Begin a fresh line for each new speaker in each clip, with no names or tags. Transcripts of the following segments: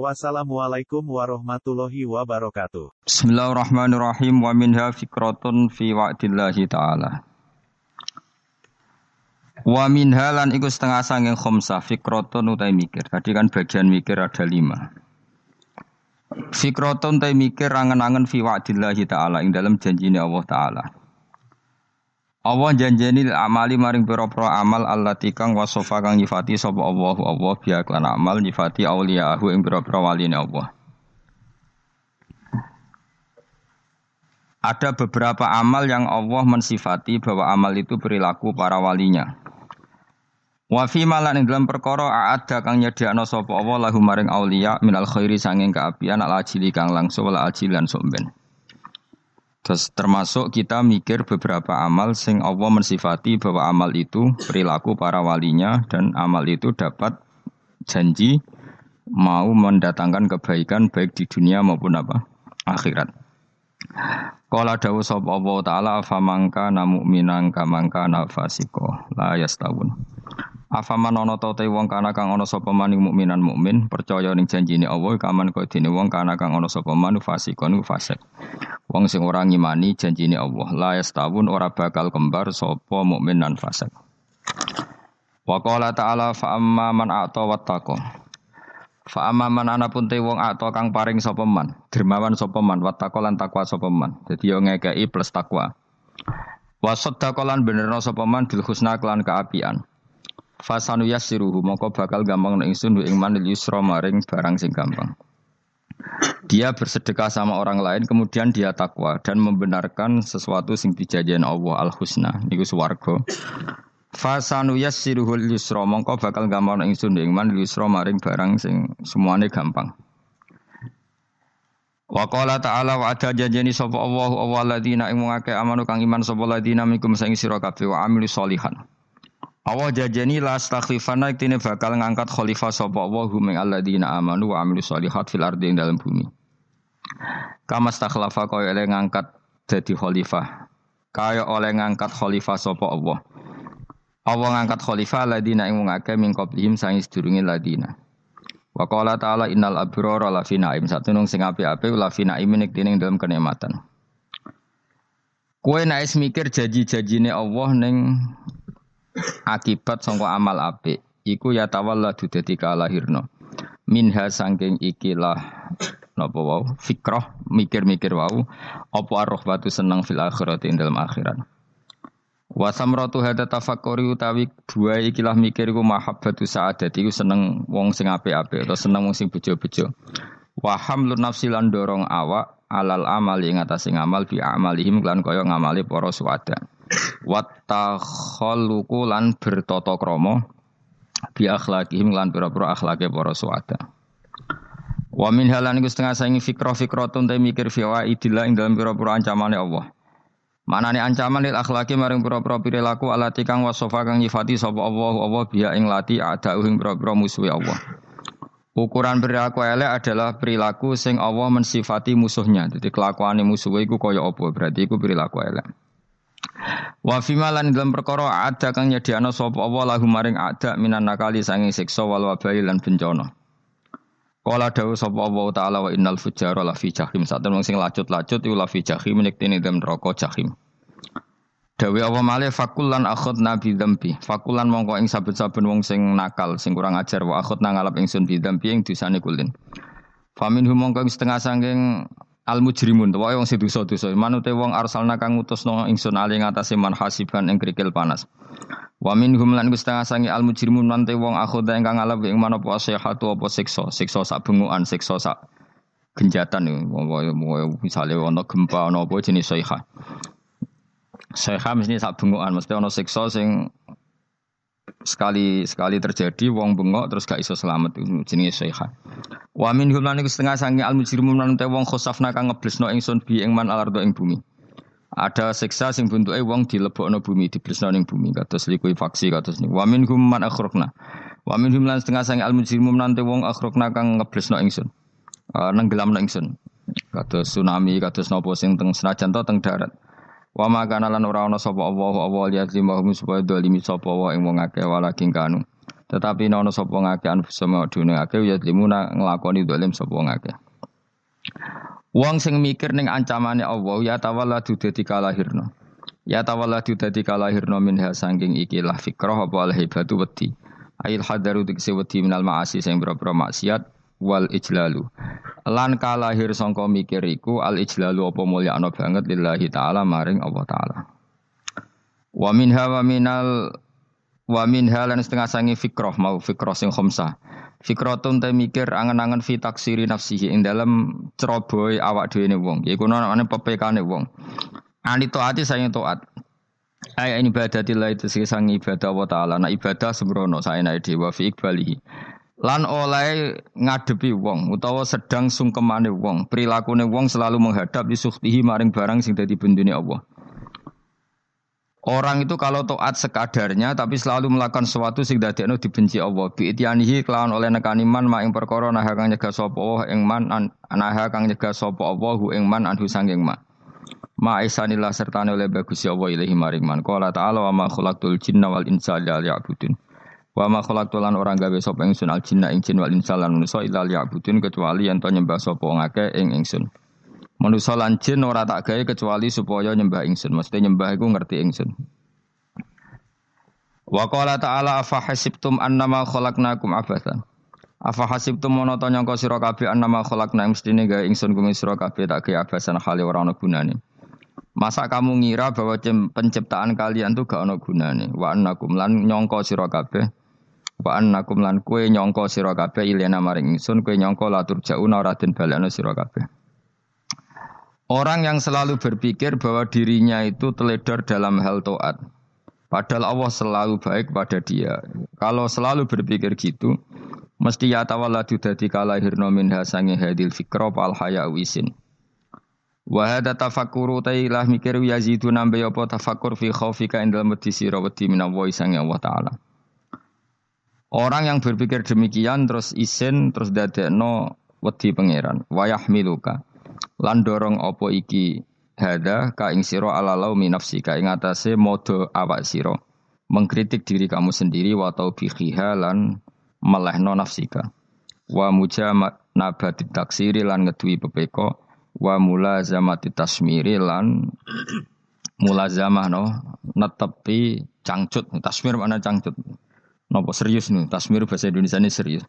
Wassalamualaikum warahmatullahi wabarakatuh.
Bismillahirrahmanirrahim wa minha fikratun fi wa'dillahi ta'ala. Wa minha lan iku setengah sanging khomsah fikratun utai mikir. Tadi kan bagian mikir ada lima. Fikratun utai mikir angen-angen fi wa'dillahi ta'ala ing dalam janjine Allah ta'ala. Allah janjeni amali maring pira-pira amal allati kang wasofa kang nyifati sapa Allah Allah biya klan amal nyifati auliyahu ing pira-pira waline Allah. Ada beberapa amal yang Allah mensifati bahwa amal itu perilaku para walinya. Wa fi malan ing dalam perkara ada kang nyediakno sapa Allah lahu maring auliya minal khairi sanging kaapian al ajili kang langsung wal ajilan somben. Terus termasuk kita mikir beberapa amal sing Allah mensifati bahwa amal itu perilaku para walinya dan amal itu dapat janji mau mendatangkan kebaikan baik di dunia maupun apa akhirat. Kala dawu sapa Allah taala afamangka namu minang kamangka nafasiko la yastawun. Afaman ana ta te wong kana kang ana sapa maning mukminan mukmin percaya ning janjine Allah kaman kaya dene wong kana kang ana sapa manu fasikon fasik. Wong sing ora ngimani janjine Allah la yastawun ora bakal kembar sapa mukmin lan fasik. Wa qala ta'ala fa amma man a'ta wattaqa. Fa amma man ana pun te wong a'ta kang paring sapa man, dermawan sapa man, wattaqa lan takwa sapa man. Dadi yo ngekeki plus takwa. Wa saddaqa lan benerno sapa man bil husna kelan kaapian. Fasanu yasiruhu mongko bakal gampang nek ingsun ing manil yusra maring barang sing gampang. Dia bersedekah sama orang lain kemudian dia takwa dan membenarkan sesuatu sing dijanjikan Allah al husna niku swarga. Fasanu yasiruhu yusra mongko bakal gampang nek ingsun ing manil yusra maring barang sing semuanya gampang. Wa qala ta'ala wa ada janjeni sapa Allah wa ladina ing ngake amanu kang iman sapa ladina minkum sing sira kabeh wa amilu solihan. Allah jajani la astakhlifana iktine bakal ngangkat khalifah sapa Allah hum alladzina amanu wa amilus solihat fil ardi ing dalam bumi. Kama stakhlafa kaya oleh ngangkat dadi khalifah. Kaya oleh ngangkat khalifah sapa Allah. Allah ngangkat khalifah alladzina ing ngake min qablihim sang sedurunge ladina. Wa qala ta'ala innal abrara la fi naim. Satunung sing apik-apik la fi naim ning dalam kenikmatan. Kue naik mikir janji-janjine Allah ning akibat sangka amal apik iku ya tawalladu dadi kalahirna. Minha sangking ikilah napa wau? Fikrah mikir-mikir wau apa arrohbatu seneng fil akhirat ing dalam akhirat. Wa samratu hada tafakkuri utawi dua ikilah mikir iku mahabbatu sa'adati iku seneng wong sing apik-apik atau seneng wong sing bejo-bejo wa hamlun nafsi lan dorong awak alal amali ing atase ngamal bi amalihim lan kaya ngamali para suwada watakhaluku lan bertata krama bi akhlaqihim lan pira-pira akhlake para suwada. Wa min halan iku setengah saingi fikrah fikratun te mikir fi idillah ing dalam pira-pira ancamane Allah. Manane ancaman lil akhlaki maring pira-pira perilaku alati kang wasofa kang nyifati sapa Allah Allah biya ing lati ada ing pira-pira musuhe Allah. Ukuran perilaku elek adalah perilaku sing Allah mensifati musuhnya. Jadi kelakuane musuhe iku kaya apa? Berarti iku perilaku elek. Wa fima lan dalam perkara ada kang nyediakno sapa Allah lahu maring ada minan nakali sanging siksa wal wabai lan bencana. Kala dawuh sapa Allah taala wa innal fujara la fi jahim. Sak wong sing lacut-lacut iku la fi jahim nek dalam neraka jahim. Dawe Allah malih fakulan akhud nabi dzambi. Fakulan mongko ing saben-saben wong sing nakal, sing kurang ajar wa akhud ngalap ingsun bi dzambi ing dosane kulin. Famin mongko setengah sanging al mujrimun wae wong sing dosa-dosa manute wong arsalna kang ngutusno ingsun ali ngatasé man hasiban ing krikil panas wa minhum lan setengah sangi al mujrimun nante wong akhoda ingkang ngalap ing manapa sehatu apa siksa siksa sak bengukan siksa sak genjatan misale ana gempa ana apa jenis sayha sayha mesti sak bengukan mesti ana siksa sing sekali sekali terjadi wong bengok terus gak iso selamat jenenge sayha Wa minhum lan iku setengah sange al mujrimun lan te wong khosafna kang ngeblesno ingsun bi ing man alardo ing bumi. Ada siksa sing bentuke wong dilebokno bumi, diblesno ning bumi kados likuifaksi kados niku. Wa minhum man akhraqna. Wa minhum lan setengah sange al mujrimun nanti wong akhraqna kang ngeblesno ingsun. Uh, nenggelamno ingsun. Kados tsunami, kados napa sing teng senajan to teng darat. Wa ma kana lan ora ana sapa Allah Allah lihat limahum supaya dolimi sapa wa ing wong akeh walakin kanu. Tetapi ana sapa ngakeh anfusama dunia akeh ya limuna nglakoni dolim sapa ngakeh. Wong sing mikir ning ancamane Allah ya tawalladu dadi kalahirna. Ya tawalladu dadi kalahirna minha sangking ikilah fikrah apa al hibatu wedi. Ail hadaru dikse wedi minal maasi sing boro maksiat wal ijlalu. Lan kalahir sangka mikir iku al ijlalu apa mulyakno banget lillahi taala maring Allah taala. Wa minha wa minal wa minha lan setengah sangi fikrah mau fikrah sing khamsah. Fikratun te mikir angen-angen fi taksiri nafsihi ing dalam ceroboh awak dhewe ne wong. Iku ana pepekane wong. Ani taati saya taat. Ay ini ibadatillah itu sang ibadah wa ta'ala. Nah ibadah sembrono saya naik dewa fi ikbalihi. Lan oleh ngadepi wong utawa sedang sungkemane wong, perilakune wong selalu menghadap di suktihi maring barang sing dadi bendune Allah. Orang itu kalau taat sekadarnya tapi selalu melakukan sesuatu sing dadekno dibenci Allah. Bi ityanihi kelawan oleh nekani man ma ing perkara nah kang nyegah sapa Allah ing man nah kang nyegah sapa Allah hu ing man anhu sanging ma. Ma isanillah sertane oleh bagus ya Allah ilahi maring man. Qala ta'ala wa ma khalaqtul jinna wal insa illa liya'budun. Wa ma khalaqtul lan orang gawe sapa ingsun al jinna ing jin wal insa lan manusa illa liya'budun kecuali yen to nyembah sapa ngake ing ingsun. Manusa lan jin ora tak gawe kecuali supaya nyembah ingsun. Mesti nyembah iku ngerti ingsun. Wa qala ta'ala afa hasibtum annama khalaqnakum abathan. Afa hasibtum mono to nyangka sira kabeh annama khalaqna mestine gawe ingsun kuwi sira kabeh tak gawe abasan hale ora ana gunane. Masa kamu ngira bahwa penciptaan kalian tuh gak ana gunane? Wa annakum lan nyangka sira kabeh Wa annakum lan kue nyangka sira kabeh ilena maring ingsun kue nyangka latur jauna ora den balekno sira kabeh. Orang yang selalu berpikir bahwa dirinya itu teledor dalam hal toat. Padahal Allah selalu baik pada dia. Kalau selalu berpikir gitu, mesti ya tawalladu dadi kalahirna minha sange hadil fikra al haya wisin. Wa hadza tafakkuru tailah mikir yazidu nambe apa tafakkur fi khaufika indal mati sira wedi sange Allah taala. Orang yang berpikir demikian terus isin terus dadekno wedi pangeran. Wa yahmiluka lan dorong opo iki? Hada ka ing sira ala laumi nafsika ing atase modo awak sira. Mengkritik diri kamu sendiri wa taubihiha lan melehno nafsika. Wa mujama nabati taksiri lan ngedui pepeko wa mulazamati tasmiri lan mulazamah no. Netepi cangcut. Tasmir mana cangcut nopo serius nih tasmir bahasa Indonesia ini serius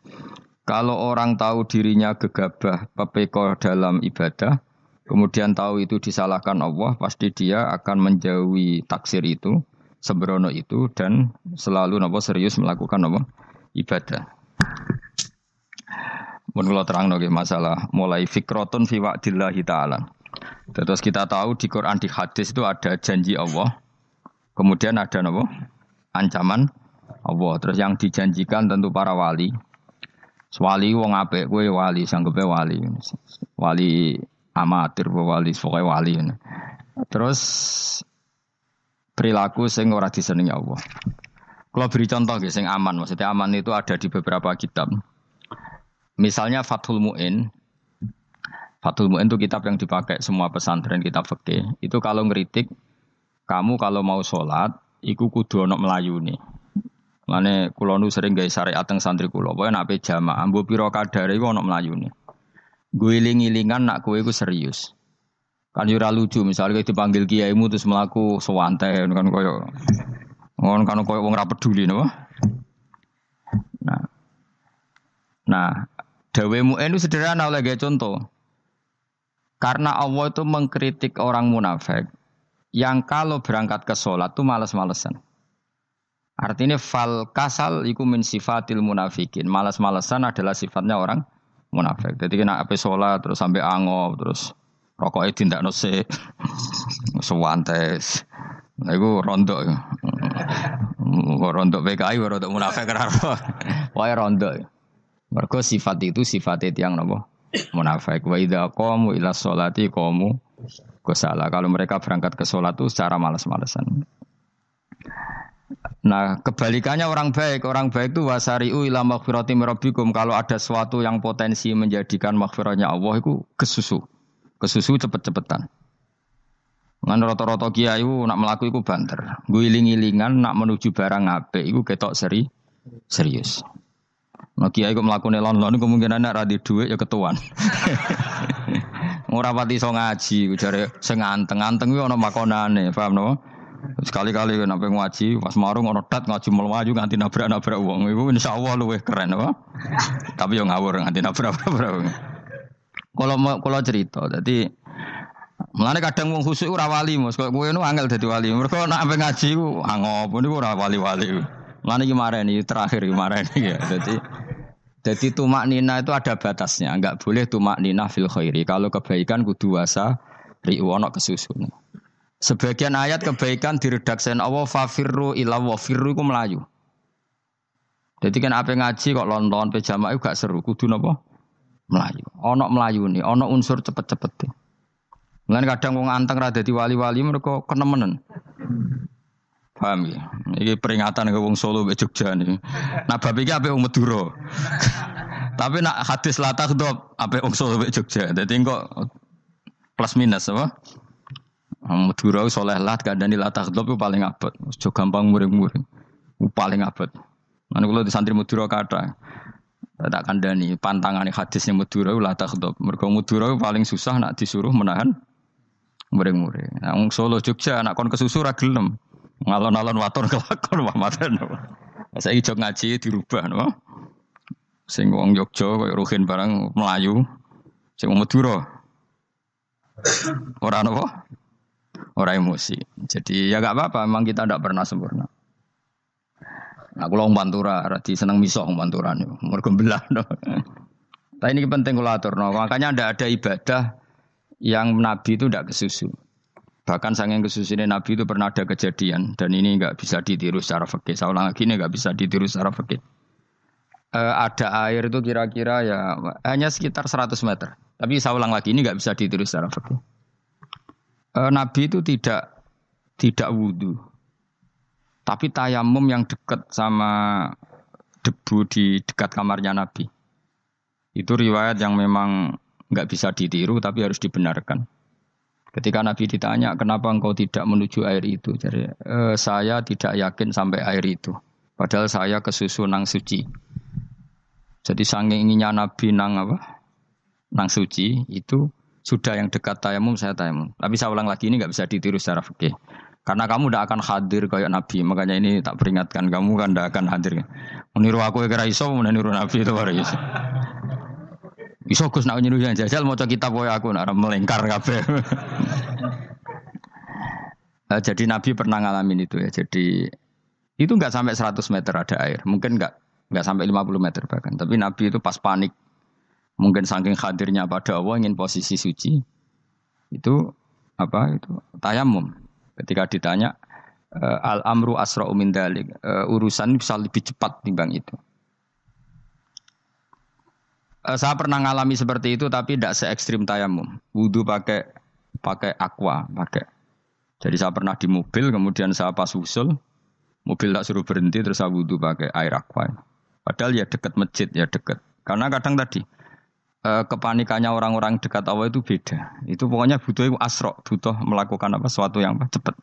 kalau orang tahu dirinya gegabah pepeko dalam ibadah, kemudian tahu itu disalahkan Allah, pasti dia akan menjauhi taksir itu, sembrono itu, dan selalu nopo serius melakukan nopo ibadah. Menurut terang nopo masalah mulai fikrotun fi wa'dillahi ta'ala. Terus kita tahu di Quran di hadis itu ada janji Allah, kemudian ada nopo ancaman Allah. Terus yang dijanjikan tentu para wali, Wali wong apik kowe wali sanggepe wali. Wali amatir wali pokoke wali. Terus perilaku sing ora disenengi Allah. Kalau beri contoh guys, yang aman, maksudnya aman itu ada di beberapa kitab. Misalnya Fathul Mu'in, Fathul Mu'in itu kitab yang dipakai semua pesantren kitab fikih. Itu kalau ngeritik, kamu kalau mau sholat, iku kudu melayu nih. Mane kula nu sering gawe syariat teng santri kula. Pokoke nek pe jamaah mbuh pira kadare iku ana mlayune. Guling-gilingan nak kowe iku serius. Kan yo lucu misalnya dipanggil kiaimu terus melaku sewante kan koyo ngon kan koyo wong ra peduli no. Nah. Nah, dawemu itu sederhana oleh contoh. Karena Allah itu mengkritik orang munafik yang kalau berangkat ke sholat tuh males-malesan. Artinya fal kasal iku min sifatil munafikin. Malas-malasan adalah sifatnya orang munafik. Jadi kena apa sholat terus sampai ango terus rokoknya tindak nose sewantes. Nah, itu rondo. rondo PKI, rondo munafik kenapa? Wah rondo. Mereka sifat itu sifat itu yang nopo munafik. Wa idza qamu ila sholati qamu gosala. Kalau mereka berangkat ke sholat itu secara malas-malesan. Nah, kebalikannya orang baik, orang baik itu wasari'u ila maghfirati rabbikum. Kalau ada sesuatu yang potensi menjadikan maghfirahnya Allah itu kesusu. Kesusu cepet-cepetan. Ngan rata-rata kiai nak melaku iku banter. Guiling-ilingan nak menuju barang apik iku ketok seri serius. Nah kiai kok melakukan lon-lon kemungkinan nak radi duit ya ketuan. Ora pati iso ngaji, jare sing anteng-anteng kuwi ana makonane, paham no? Sekali-kali kan apa ngaji, pas marung ono tat ngaji melaju nganti nabrak-nabrak wong. Iku insyaallah luwih keren apa? Tapi yo ngawur nganti nabrak-nabrak wong. Kalau kalau cerita, jadi Mulane kadang wong khusuk ora wali, Mas. Kok kowe nu angel dadi wali. Mergo nek ape ngaji ku angop niku ora wali-wali. Mulane iki mareni terakhir iki mareni ya. Dadi jadi tumak nina itu ada batasnya, enggak boleh tumak nina fil khairi. Kalau kebaikan kudu wasa riwono kesusun. Sebagian ayat kebaikan diredaksikan Allah fafirru ila wa firru iku melayu. Jadi kan apa ngaji kok lonton pejama itu gak seru, kudu napa? Melayu. Ono melayu nih, ono unsur cepet-cepet. Mulane kadang wong anteng ra dadi wali-wali mereka kenemenen. Paham ya? Ini peringatan ke wong Solo ke Jogja nih. Nah bab iki ape wong. Tapi nak hadis latah dop ape wong Solo ke Jogja. Jadi kok plus minus apa? Madura soleh lat kadang di latah itu paling abot. Jo gampang muring-muring. Paling abot. Mana kalau di santri Madura kata tak kandani pantangan hadisnya Madura latah dop. Mereka Madura paling susah nak disuruh menahan muring-muring. Nah, Solo Jogja nak kon kesusu ra gelem. Ngalon-alon waton kelakon Muhammadan. Saya ijo ngaji dirubah no. Sing wong Jogja koyo Ruhin barang Melayu. Sing Madura. Ora napa? Ora emosi. Jadi ya gak apa-apa, memang kita tidak pernah sempurna. Nah, kalau Pantura, rati seneng misok Pantura nih, mergo belah. No. Tapi ini penting kalau atur, no. makanya ada ada ibadah yang Nabi itu tidak kesusu. Bahkan sangat kesusunya Nabi itu pernah ada kejadian dan ini nggak bisa ditiru secara fakir. Saya ulang lagi ini nggak bisa ditiru secara fakir. E, ada air itu kira-kira ya hanya sekitar 100 meter. Tapi saya ulang lagi ini nggak bisa ditiru secara fakir. E, Nabi itu tidak tidak wudhu, tapi tayamum yang dekat sama debu di dekat kamarnya Nabi. Itu riwayat yang memang nggak bisa ditiru tapi harus dibenarkan. Ketika Nabi ditanya, kenapa engkau tidak menuju air itu? Jadi, e, saya tidak yakin sampai air itu. Padahal saya kesusu nang suci. Jadi saking inginnya Nabi nang apa? Nang suci itu sudah yang dekat tayamum saya tayamum. Tapi saya ulang lagi ini nggak bisa ditiru secara fikih. Karena kamu tidak akan hadir kayak Nabi. Makanya ini tak peringatkan kamu kan tidak akan hadir. Meniru aku kira iso, meniru Nabi itu baru iso. Iso Gus nak nyuruh yang jajal mau kitab kowe aku nak melengkar kabeh. uh, jadi Nabi pernah ngalamin itu ya. Jadi itu nggak sampai 100 meter ada air. Mungkin nggak nggak sampai 50 meter bahkan. Tapi Nabi itu pas panik. Mungkin saking hadirnya pada Allah ingin posisi suci. Itu apa itu tayamum. Ketika ditanya uh, al amru asra min dalik. Uh, urusan bisa lebih cepat timbang itu. Uh, saya pernah ngalami seperti itu tapi tidak se ekstrim tayamum. Wudhu pakai pakai aqua, pakai. Jadi saya pernah di mobil, kemudian saya pas usul, mobil tak suruh berhenti, terus saya wudhu pakai air aqua. Padahal ya dekat masjid, ya dekat. Karena kadang tadi uh, kepanikannya orang-orang dekat Allah itu beda. Itu pokoknya butuh asro, butuh melakukan apa sesuatu yang cepat.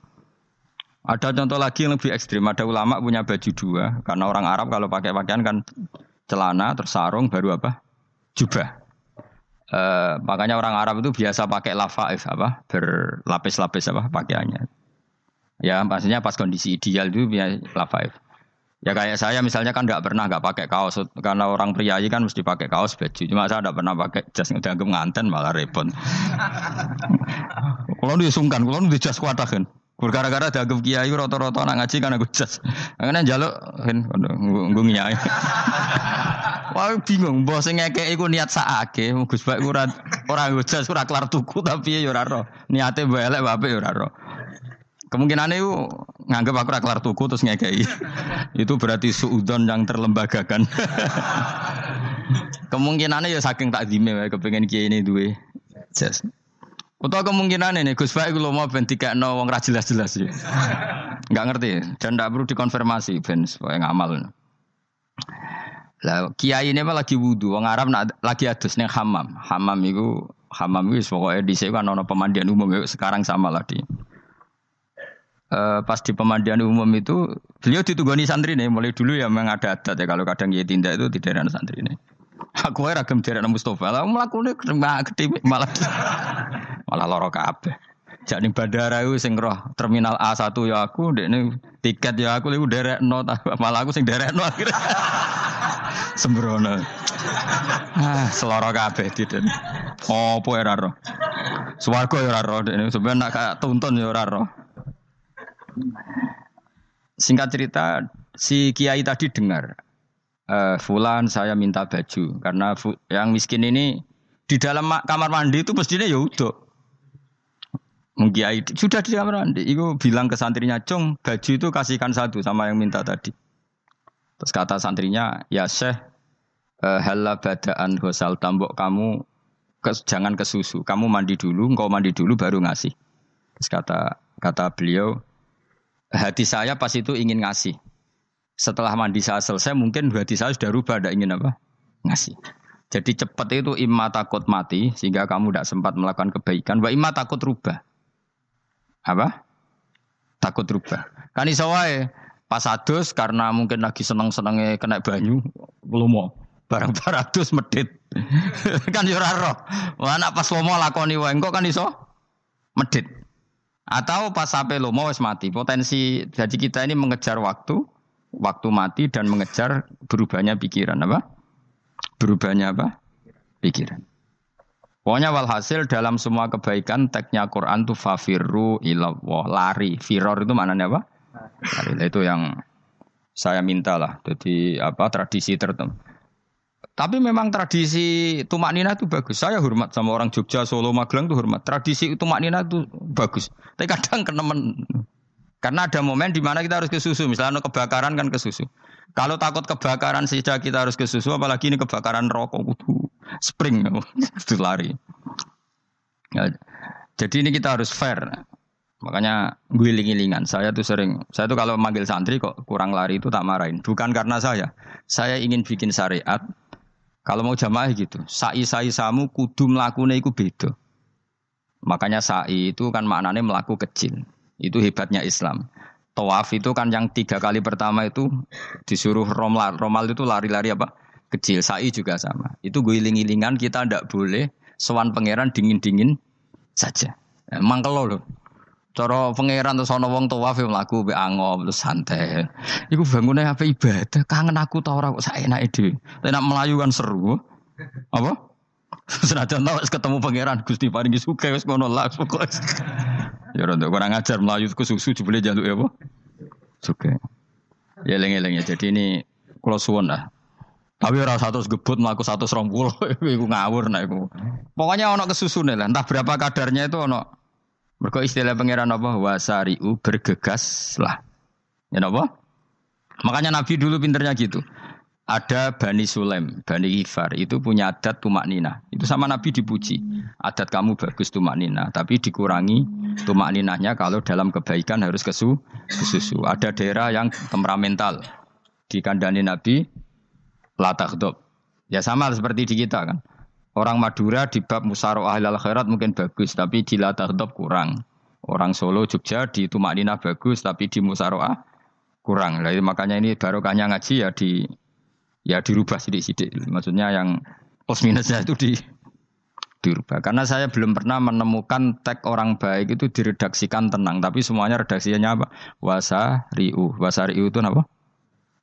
Ada contoh lagi yang lebih ekstrim. Ada ulama punya baju dua, karena orang Arab kalau pakai pakaian kan celana, terus sarung, baru apa? jubah. Uh, makanya orang Arab itu biasa pakai lafaif apa berlapis-lapis apa pakaiannya. Ya maksudnya pas kondisi ideal itu biasa lafaif. Ya kayak saya misalnya kan nggak pernah nggak pakai kaos karena orang pria kan mesti pakai kaos baju. Cuma saya nggak pernah pakai jas udah nganten malah repot. kalau disungkan, kalau di jas kuat kan. Gara-gara dagem kiai roto-roto nak ngaji kan aku jas. Karena jaluk kan nggung nyai. Wah bingung, bos ngekek iku niat sakake, Gus Bak ora ora jas ora kelar tuku tapi ya ora ro. Niate mbok elek bape ya ora ro. Kemungkinan itu nganggep aku kelar tuku terus ngekei. itu berarti suudon yang terlembagakan. Kemungkinannya ya saking tak dime wae kepengin kiai ini duwe jas. Atau kemungkinan ini Gus Baik lu mau ben no wong ra jelas-jelas ya. Enggak ngerti dan tidak perlu dikonfirmasi ben supaya ngamal. Lah kiai ini apa lagi wudhu, wong Arab lagi adus ning hamam. Hamam itu hamam itu pokoknya di kan ono pemandian umum ya, sekarang sama lah di. Uh, pas di pemandian umum itu beliau ditugani santri nih mulai dulu ya memang ada adat ya kalau kadang dia tindak itu tidak ada santri nih Aku ora ragam derek Mustofa. Lah mlakune gede malah malah lara kabeh. Ning bandara iku sing roh terminal A1 ya aku, ndekne tiket ya aku iku derekno malah aku sing derekno akhirnya. Sembrono. Ah, seloro kabeh diden. Opo ora roh. Swarga ya ora roh ndekne sampeyan nak tuntun ya ora roh. Singkat cerita, si kiai tadi dengar uh, Fulan saya minta baju karena yang miskin ini di dalam kamar mandi itu mestinya ya udah Mengkiai sudah di kamar mandi, itu bilang ke santrinya, Cung, baju itu kasihkan satu sama yang minta tadi. Terus kata santrinya, ya Syekh, uh, halla badaan hosal tambok kamu ke, jangan ke susu, kamu mandi dulu, engkau mandi dulu baru ngasih. Terus kata kata beliau, hati saya pas itu ingin ngasih setelah mandi saya selesai mungkin hati saya sudah rubah, tidak ingin apa ngasih. Jadi cepat itu imma takut mati sehingga kamu tidak sempat melakukan kebaikan. Wa imma takut rubah. Apa? Takut rubah. Kan iso wae pas adus karena mungkin lagi seneng-senenge kena banyu lomo. Barang baratus medit. kan yo roh. Anak pas lomo lakoni wae kan iso medit. Atau pas sampai lomo wis mati. Potensi jadi kita ini mengejar waktu waktu mati dan mengejar berubahnya pikiran apa? Berubahnya apa? Pikiran. Pokoknya walhasil dalam semua kebaikan teksnya Quran tuh fafirru ilallah lari. Firor itu maknanya apa? Lari. Itu yang saya minta lah. Jadi apa tradisi tertentu. Tapi memang tradisi tumak nina itu bagus. Saya hormat sama orang Jogja, Solo, Magelang itu hormat. Tradisi tumak nina itu bagus. Tapi kadang kenemen karena ada momen di mana kita harus ke susu. Misalnya kebakaran kan ke susu. Kalau takut kebakaran saja kita harus ke susu, apalagi ini kebakaran rokok, spring, itu lari. Ya, jadi ini kita harus fair. Makanya gue lingan Saya tuh sering, saya tuh kalau manggil santri kok kurang lari itu tak marahin. Bukan karena saya. Saya ingin bikin syariat. Kalau mau jamaah gitu, sai sai samu kudu melakukan itu beda. Makanya sai itu kan maknanya melaku kecil. Itu hebatnya Islam. Tawaf itu kan yang tiga kali pertama itu disuruh romal. Romal itu lari-lari apa? Kecil. Sa'i juga sama. Itu guling-gilingan kita ndak boleh sewan pangeran dingin-dingin saja. Emang kalau loh. Cara pangeran terus ana wong tawaf ya mlaku be angop terus santai. Iku bangunnya apa ibadah? Kangen aku tau ora kok saenake dhewe. Nek melayu kan seru. Apa? Senajan tau ketemu pangeran Gusti paringi suka wis ngono lah pokoke. Ya rontok kurang ajar Melayu ke susu jebule jaluk ya apa? Suka. Ya eleng-eleng ya. Jadi ini kalau suwon lah. Tapi orang satu gebut satu serompul, iku ngawur nah iku. Pokoknya ono kesusune lah, entah berapa kadarnya itu ono. Mereka istilah pangeran apa? Wasariu bergegas lah. Ya apa? Makanya Nabi dulu pinternya gitu ada Bani Sulaim, Bani Ghifar itu punya adat tumak nina. Itu sama Nabi dipuji. Adat kamu bagus tumak nina, tapi dikurangi tumak ninahnya kalau dalam kebaikan harus kesu, kesusu. Ada daerah yang temperamental. Di kandani Nabi, latakdob. Ya sama seperti di kita kan. Orang Madura di bab musaro ahlal khairat mungkin bagus, tapi di latakdob kurang. Orang Solo, Jogja di tumak nina bagus, tapi di musaroah kurang. Jadi makanya ini barokahnya ngaji ya di ya dirubah sidik-sidik. Maksudnya yang plus minusnya itu di dirubah. Karena saya belum pernah menemukan tag orang baik itu diredaksikan tenang, tapi semuanya redaksinya apa? Wasa riu. Wasa riu itu apa?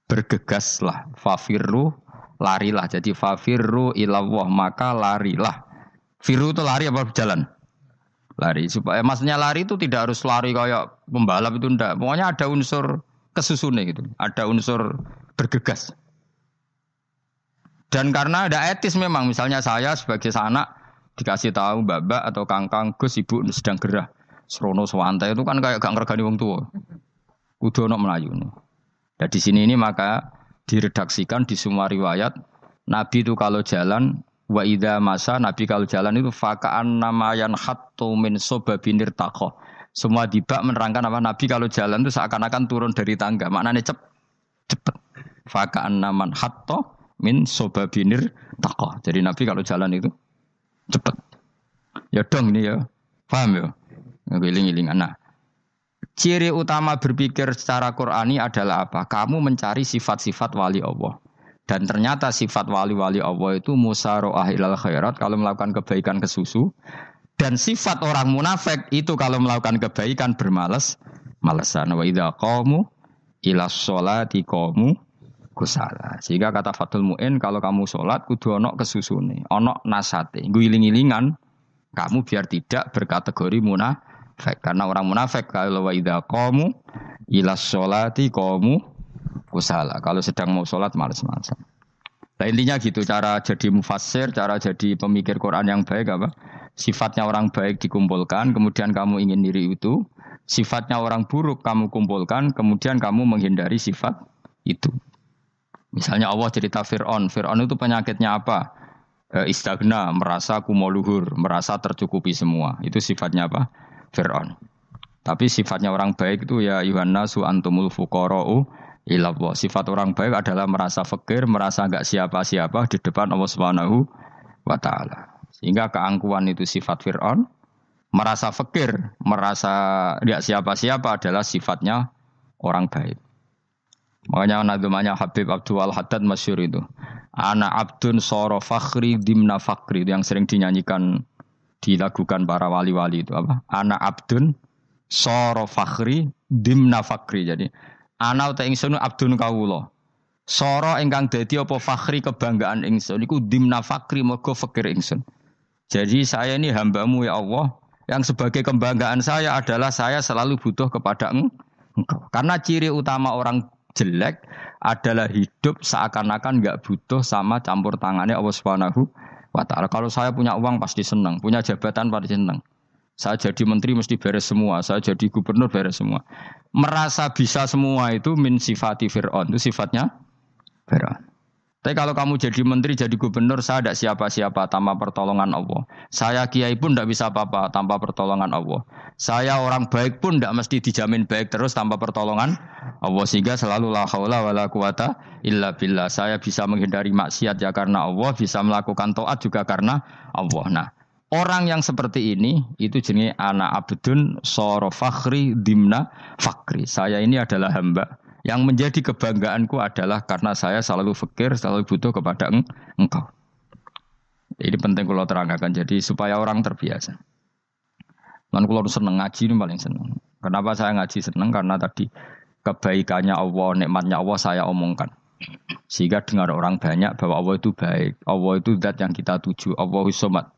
Bergegaslah, fafirru larilah. Jadi fafirru ilawah maka larilah. Firu itu lari apa berjalan? Lari supaya maksudnya lari itu tidak harus lari kayak pembalap itu ndak. Pokoknya ada unsur kesusunnya gitu. Ada unsur bergegas. Dan karena ada etis memang, misalnya saya sebagai sanak dikasih tahu mbak-mbak atau kangkang Gus ibu sedang gerah. Serono Swante itu kan kayak gak ngergani wong tua. Kudu ono Melayu. Dan di sini ini maka diredaksikan di semua riwayat Nabi itu kalau jalan Wa idza masa Nabi kalau jalan itu fakaan namayan hattu min sobabinir takoh. Semua dibak menerangkan apa Nabi kalau jalan itu seakan-akan turun dari tangga. Maknanya cep, cepet. Fakaan naman hatto min sobabinir takoh. Jadi Nabi kalau jalan itu cepet. Ya dong ini ya. Paham ya? Ngiling-ngiling. Nah, ciri utama berpikir secara Qurani adalah apa? Kamu mencari sifat-sifat wali Allah. Dan ternyata sifat wali-wali Allah itu musaro'ah ilal khairat kalau melakukan kebaikan ke susu. Dan sifat orang munafik itu kalau melakukan kebaikan bermalas malesan. Wa idha qamu ila sholati qamu kusala. Sehingga kata Fatul Mu'in kalau kamu sholat kudu onok kesusune, onok nasate. Guiling-gilingan kamu biar tidak berkategori munafik. Karena orang munafik kalau wa idha qamu ila sholati qamu kusala. Kalau sedang mau sholat males-malesan. Nah intinya gitu cara jadi mufassir, cara jadi pemikir Quran yang baik apa? Sifatnya orang baik dikumpulkan, kemudian kamu ingin diri itu. Sifatnya orang buruk kamu kumpulkan, kemudian kamu menghindari sifat itu. Misalnya Allah cerita Fir'aun. Fir'aun itu penyakitnya apa? E, istagna, merasa kumoluhur, merasa tercukupi semua. Itu sifatnya apa? Fir'aun. Tapi sifatnya orang baik itu ya Yuhanna antumul fuqara'u ilallah. Sifat orang baik adalah merasa fakir, merasa enggak siapa-siapa di depan Allah Subhanahu wa taala. Sehingga keangkuhan itu sifat Firaun, merasa fakir, merasa enggak siapa-siapa adalah sifatnya orang baik. Makanya nadumanya Habib Abdul Haddad masyur itu. Anak abdun soro fakhri dimna fakri itu yang sering dinyanyikan dilakukan para wali-wali itu apa? Anak abdun soro fakhri dimna fakri. Jadi Ana uta ingsun abdun kawula. Sora ingkang dadi apa fakhri kebanggaan ingsun iku dimna fakri mergo fakir ingsun. Jadi saya ini hambamu ya Allah yang sebagai kebanggaan saya adalah saya selalu butuh kepada engkau. Karena ciri utama orang jelek adalah hidup seakan-akan nggak butuh sama campur tangannya Allah Subhanahu wa taala. Kalau saya punya uang pasti senang, punya jabatan pasti senang. Saya jadi menteri mesti beres semua, saya jadi gubernur beres semua. Merasa bisa semua itu min sifati Fir'aun, itu sifatnya Fir'aun. Tapi kalau kamu jadi menteri, jadi gubernur, saya tidak siapa-siapa tanpa pertolongan Allah. Saya kiai pun tidak bisa apa-apa tanpa pertolongan Allah. Saya orang baik pun tidak mesti dijamin baik terus tanpa pertolongan Allah. Sehingga selalu la haula wa la quwata illa billah. Saya bisa menghindari maksiat ya karena Allah, bisa melakukan taat juga karena Allah. Nah, Orang yang seperti ini itu jenis anak abdun soro fakhri dimna fakri. Saya ini adalah hamba. Yang menjadi kebanggaanku adalah karena saya selalu fakir, selalu butuh kepada eng engkau. Ini penting kalau terangkan. Jadi supaya orang terbiasa. Dan kalau seneng ngaji ini paling seneng. Kenapa saya ngaji seneng? Karena tadi kebaikannya Allah, nikmatnya Allah saya omongkan. Sehingga dengar orang banyak bahwa Allah itu baik. Allah itu zat yang kita tuju. Allah somat.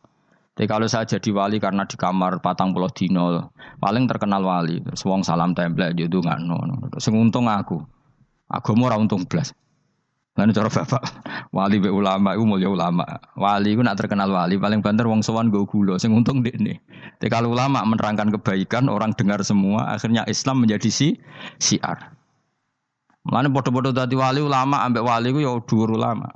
Tapi kalau saya jadi wali karena di kamar patang pulau dino, paling terkenal wali. Wong salam template di itu nggak no. Sing untung aku, aku mau untung belas. Lalu cara bapak wali be ulama, itu mulia ulama. Wali itu nak terkenal wali, paling banter wong sowan gue gulo. Sing untung di ini. Tapi kalau ulama menerangkan kebaikan, orang dengar semua, akhirnya Islam menjadi si siar. Lalu bodoh-bodoh tadi wali ulama, ambek wali itu ya dua ulama.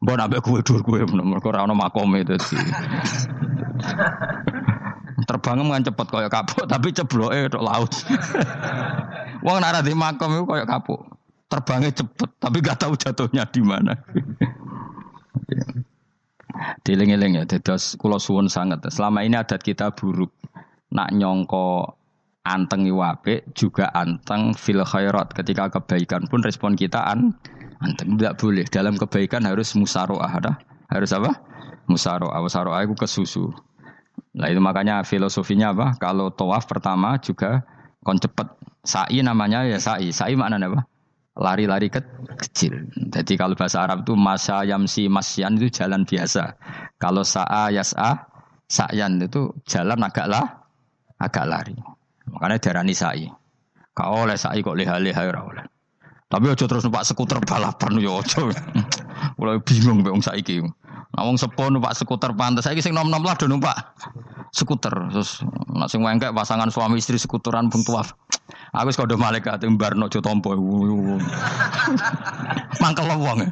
Mbok nabe kue dur kue mergo ora ono makome dadi. Terbang kan cepet kaya kapuk tapi cebloke tok laut. Wong nek di makom iku kaya kapuk. Terbangnya cepet tapi gak tahu jatuhnya di mana. Diling-eling ya, dados kula suwun sangat. Selama ini adat kita buruk. Nak nyongko anteng iwape juga anteng fil khairat. Ketika kebaikan pun respon kita an tidak boleh. Dalam kebaikan harus musaroah. Ada? Harus apa? Musaroah. Musaroah itu kesusu. Nah itu makanya filosofinya apa? Kalau tawaf pertama juga kon cepet. Sa'i namanya ya sa'i. Sa'i maknanya apa? Lari-lari ke kecil. Jadi kalau bahasa Arab itu masa yamsi masyan itu jalan biasa. Kalau sa'a yas'a sa'yan itu jalan agak lah, agak lari. Makanya darani sa'i. Kau oleh sa'i kok leha-leha ya oleh. Tapi aja terus numpak skuter balapan yo aja. Mulai bingung mbek wong saiki. Nah wong sepo numpak skuter pantes. Saiki sing nom-nom lah do numpak skuter. Terus nak sing wengkek pasangan suami istri skuteran bung tuaf aku wis kodho malaikat mbarno jo tompo. Mangkel wong.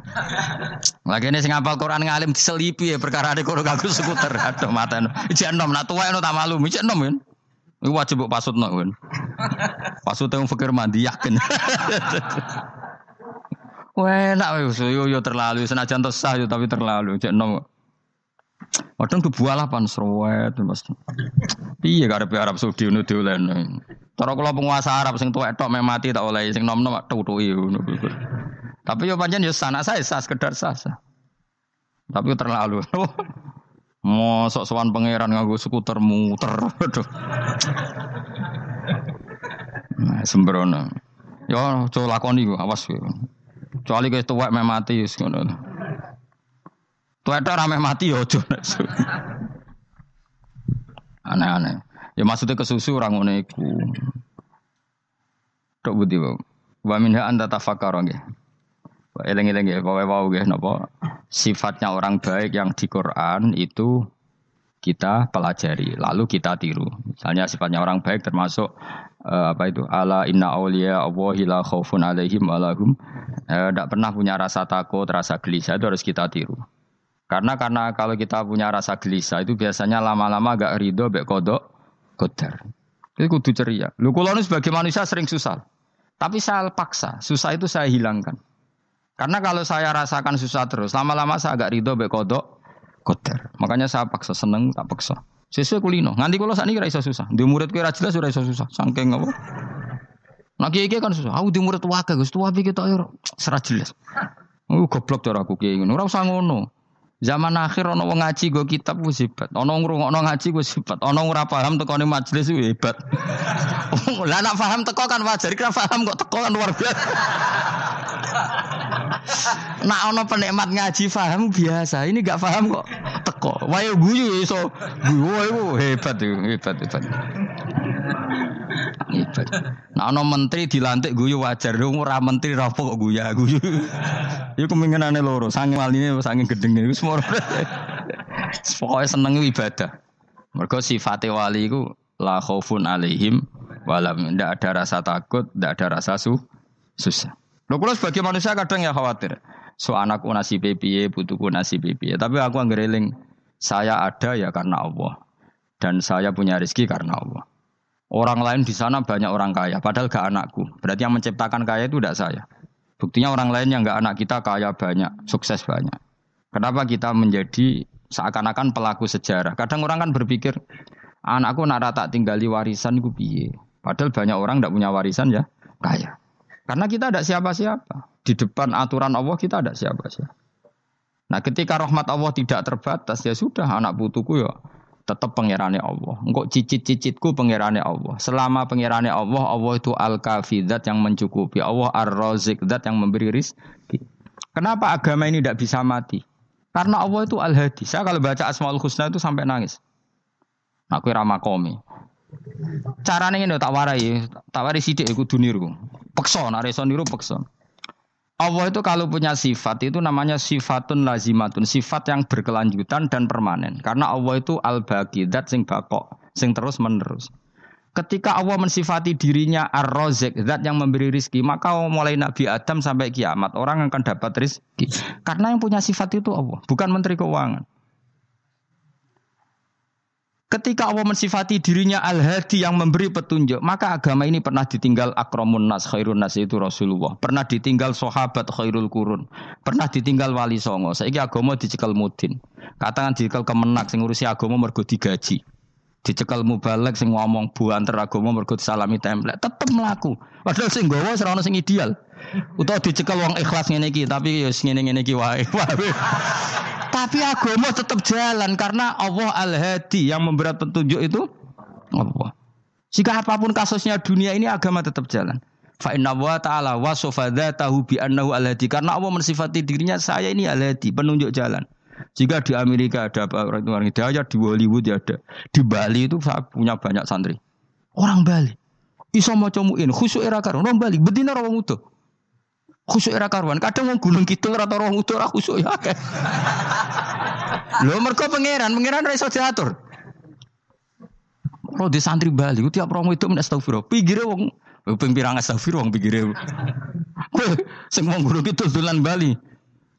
Lagi ini sing apal Quran ngalim diselipi ya perkara ada kono kagak skuter. Aduh mata ijek enom nak tuwa tak malu ijek enom kan Iku wajib mbok pasutno kan. Pasute wong fakir mandi yakin. Wah, wis yo yo terlalu senajan sah yo tapi terlalu cek nom. Padahal kebualah pan serwet Mas. Piye karepe Arab Saudi ngono dolen. Cara kula penguasa Arab sing tuwek tok mati tak oleh sing nom-nom tutuki ngono. Tapi yo pancen yo sana saya sah sekedar sah. Tapi terlalu. Mosok sowan pangeran nganggo skuter muter. Nah, sembrono. Yo coba lakoni ku, awas ku. Kecuali kowe tuwek meh mati wis ngono. Tuwek tok rame mati yo aja. Aneh-aneh. Ya maksudnya kesusu orang ngono iku. Tok budi wae. Wa minha anta tafakkara nggih. Eleng-eleng ya, pokoknya wow nggih napa sifatnya orang baik yang di Quran itu kita pelajari, lalu kita tiru. Misalnya sifatnya orang baik termasuk uh, apa itu? Ala inna auliya Allahi la khaufun alaihim walahum tidak uh, pernah punya rasa takut, rasa gelisah itu harus kita tiru. Karena karena kalau kita punya rasa gelisah itu biasanya lama-lama agak ridho, bek kodok, kodar. Itu kudu ceria. Lu sebagai manusia sering susah. Tapi saya paksa, susah itu saya hilangkan. Karena kalau saya rasakan susah terus, lama-lama saya agak ridho be kodok kotor. Makanya saya paksa seneng, tak paksa. Sesuai kulino. Nganti kalau saat ini rasa susah. Di murid kira jelas sudah rasa susah. Sangking apa? Nah kiai kan susah. Aku di murid wakil, gus tua pikir tak ayo serat jelas. Aku goblok cara aku kiai ngono. Ora usah. Zaman akhir ono wong ngaji go kitab ku hebat. Ono ngrungokno ngaji ku hebat. Ono ora paham tekone majelis ku hebat. Lah nak paham teko kan wajar, kira paham kok teko kan luar biasa. Nak ono penikmat ngaji paham biasa. Ini gak paham kok teko. Wayo guyu iso. Guyu hebat hebat hebat. Hebat. Nah ono menteri dilantik guyu wajar. Ora menteri rapo kok guyu guyu. Iku kemungkinane loro. Sange waline sange gedeng iku semua. Pokoknya seneng ibadah. Mergo sifate wali iku la khaufun alaihim walam ndak ada rasa takut, ndak ada rasa su susah. Lho kula sebagai manusia kadang ya khawatir. So anakku nasi piye, butuhku nasi piye. Tapi aku anggereling saya ada ya karena Allah. Dan saya punya rezeki karena Allah. Orang lain di sana banyak orang kaya, padahal gak anakku. Berarti yang menciptakan kaya itu tidak saya. Buktinya orang lain yang gak anak kita kaya banyak, sukses banyak. Kenapa kita menjadi seakan-akan pelaku sejarah? Kadang orang kan berpikir, anakku nak tak tinggali warisan gue piye. Padahal banyak orang tidak punya warisan ya, kaya. Karena kita ada siapa-siapa. Di depan aturan Allah kita ada siapa-siapa. Nah ketika rahmat Allah tidak terbatas ya sudah anak putuku ya tetap pengirannya Allah. Engkau cicit-cicitku pengirannya Allah. Selama pengirannya Allah, Allah itu al-kafi yang mencukupi. Allah ar-razik yang memberi rizki. Kenapa agama ini tidak bisa mati? Karena Allah itu al-hadi. Saya kalau baca Asmaul Husna itu sampai nangis. Aku ramakomi. Carane ngene tak warai, tak warai sithik iku duniru. Peksa nek iso niru peksa. Allah itu kalau punya sifat itu namanya sifatun lazimatun, sifat yang berkelanjutan dan permanen. Karena Allah itu al-baqi, sing bakok, sing terus menerus. Ketika Allah mensifati dirinya ar-razik, zat yang memberi rizki, maka mulai Nabi Adam sampai kiamat orang akan dapat rizki. Karena yang punya sifat itu Allah, bukan menteri keuangan. Ketika Allah mensifati dirinya al-hadi yang memberi petunjuk, maka agama ini pernah ditinggal akramun nas, khairun nas itu Rasulullah. Pernah ditinggal sahabat khairul kurun. Pernah ditinggal wali songo. Saiki agama dicekel mudin. Katakan dicekel kemenak sing ngurusi agama mergo digaji. Dicekel mubalek sing ngomong buanter agama mergo disalami template. Tetep melaku. Padahal sing gowo ora sing ideal. Utawa dicekel wong ikhlas ngene iki, tapi ya ngene-ngene iki wae. Tapi agama tetap jalan karena Allah Al-Hadi yang memberi petunjuk itu Allah. Jika apa pun kasusnya dunia ini agama tetap jalan. Fa inna wa ta'ala wasofa tahu bi annahu al-hadi. Karena Allah mensifati dirinya saya ini al-hadi, penunjuk jalan. Jika di Amerika ada orang orang hidayah, di Hollywood ya ada. Di Bali itu saya punya banyak santri. Orang Bali. Iso maca muin, khusyuk era karo. Orang Bali, bedina orang utuh. Khusyuk era karuan. Kadang mau gunung kidul atau roh utuh ora khusyuk ya. Lho mergo pangeran, pangeran iso diatur. Kalau di santri Bali, tiap orang itu men astagfirullah. Pikire wong ping pirang astagfirullah wong pikire. Kowe sing wong gunung dolan Bali.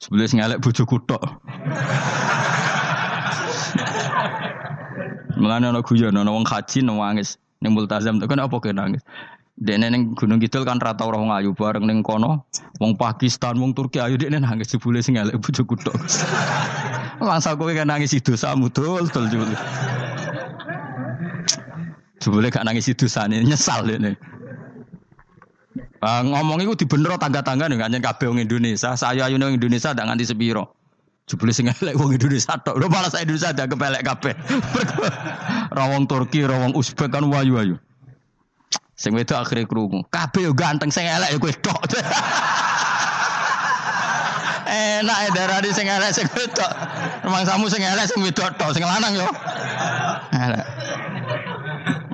Sebelah ngelek bojoku tok. Mulane ana guyon ana wong haji nangis ning multazam tuh kan apa kena nangis. Dene ning Gunung Kidul kan rata ora ayu bareng ning kono, wong Pakistan, wong Turki ayu dekne nangis jebule sing elek bojoku tok. Langsung kowe kan nangis dosamu dul dul jebule. Jebule gak nangis dosane nyesal dene. Uh, ngomong itu dibener tangga-tangga nih kan kabeh wong Indonesia. Saya ayu ning Indonesia ndak nganti sepiro. Jebule sing elek wong Indonesia tok. Lho malah saya Indonesia ada kepelek kabeh. Rawong Turki, rawong Uzbek kan wayu-wayu. Sing wedok akhirnya krungu. Kabeh yo ganteng sing elek kowe tok. Enak ya darani sing elek sing wedok. Memang samu sing elek sing wedok tok, sing lanang yo.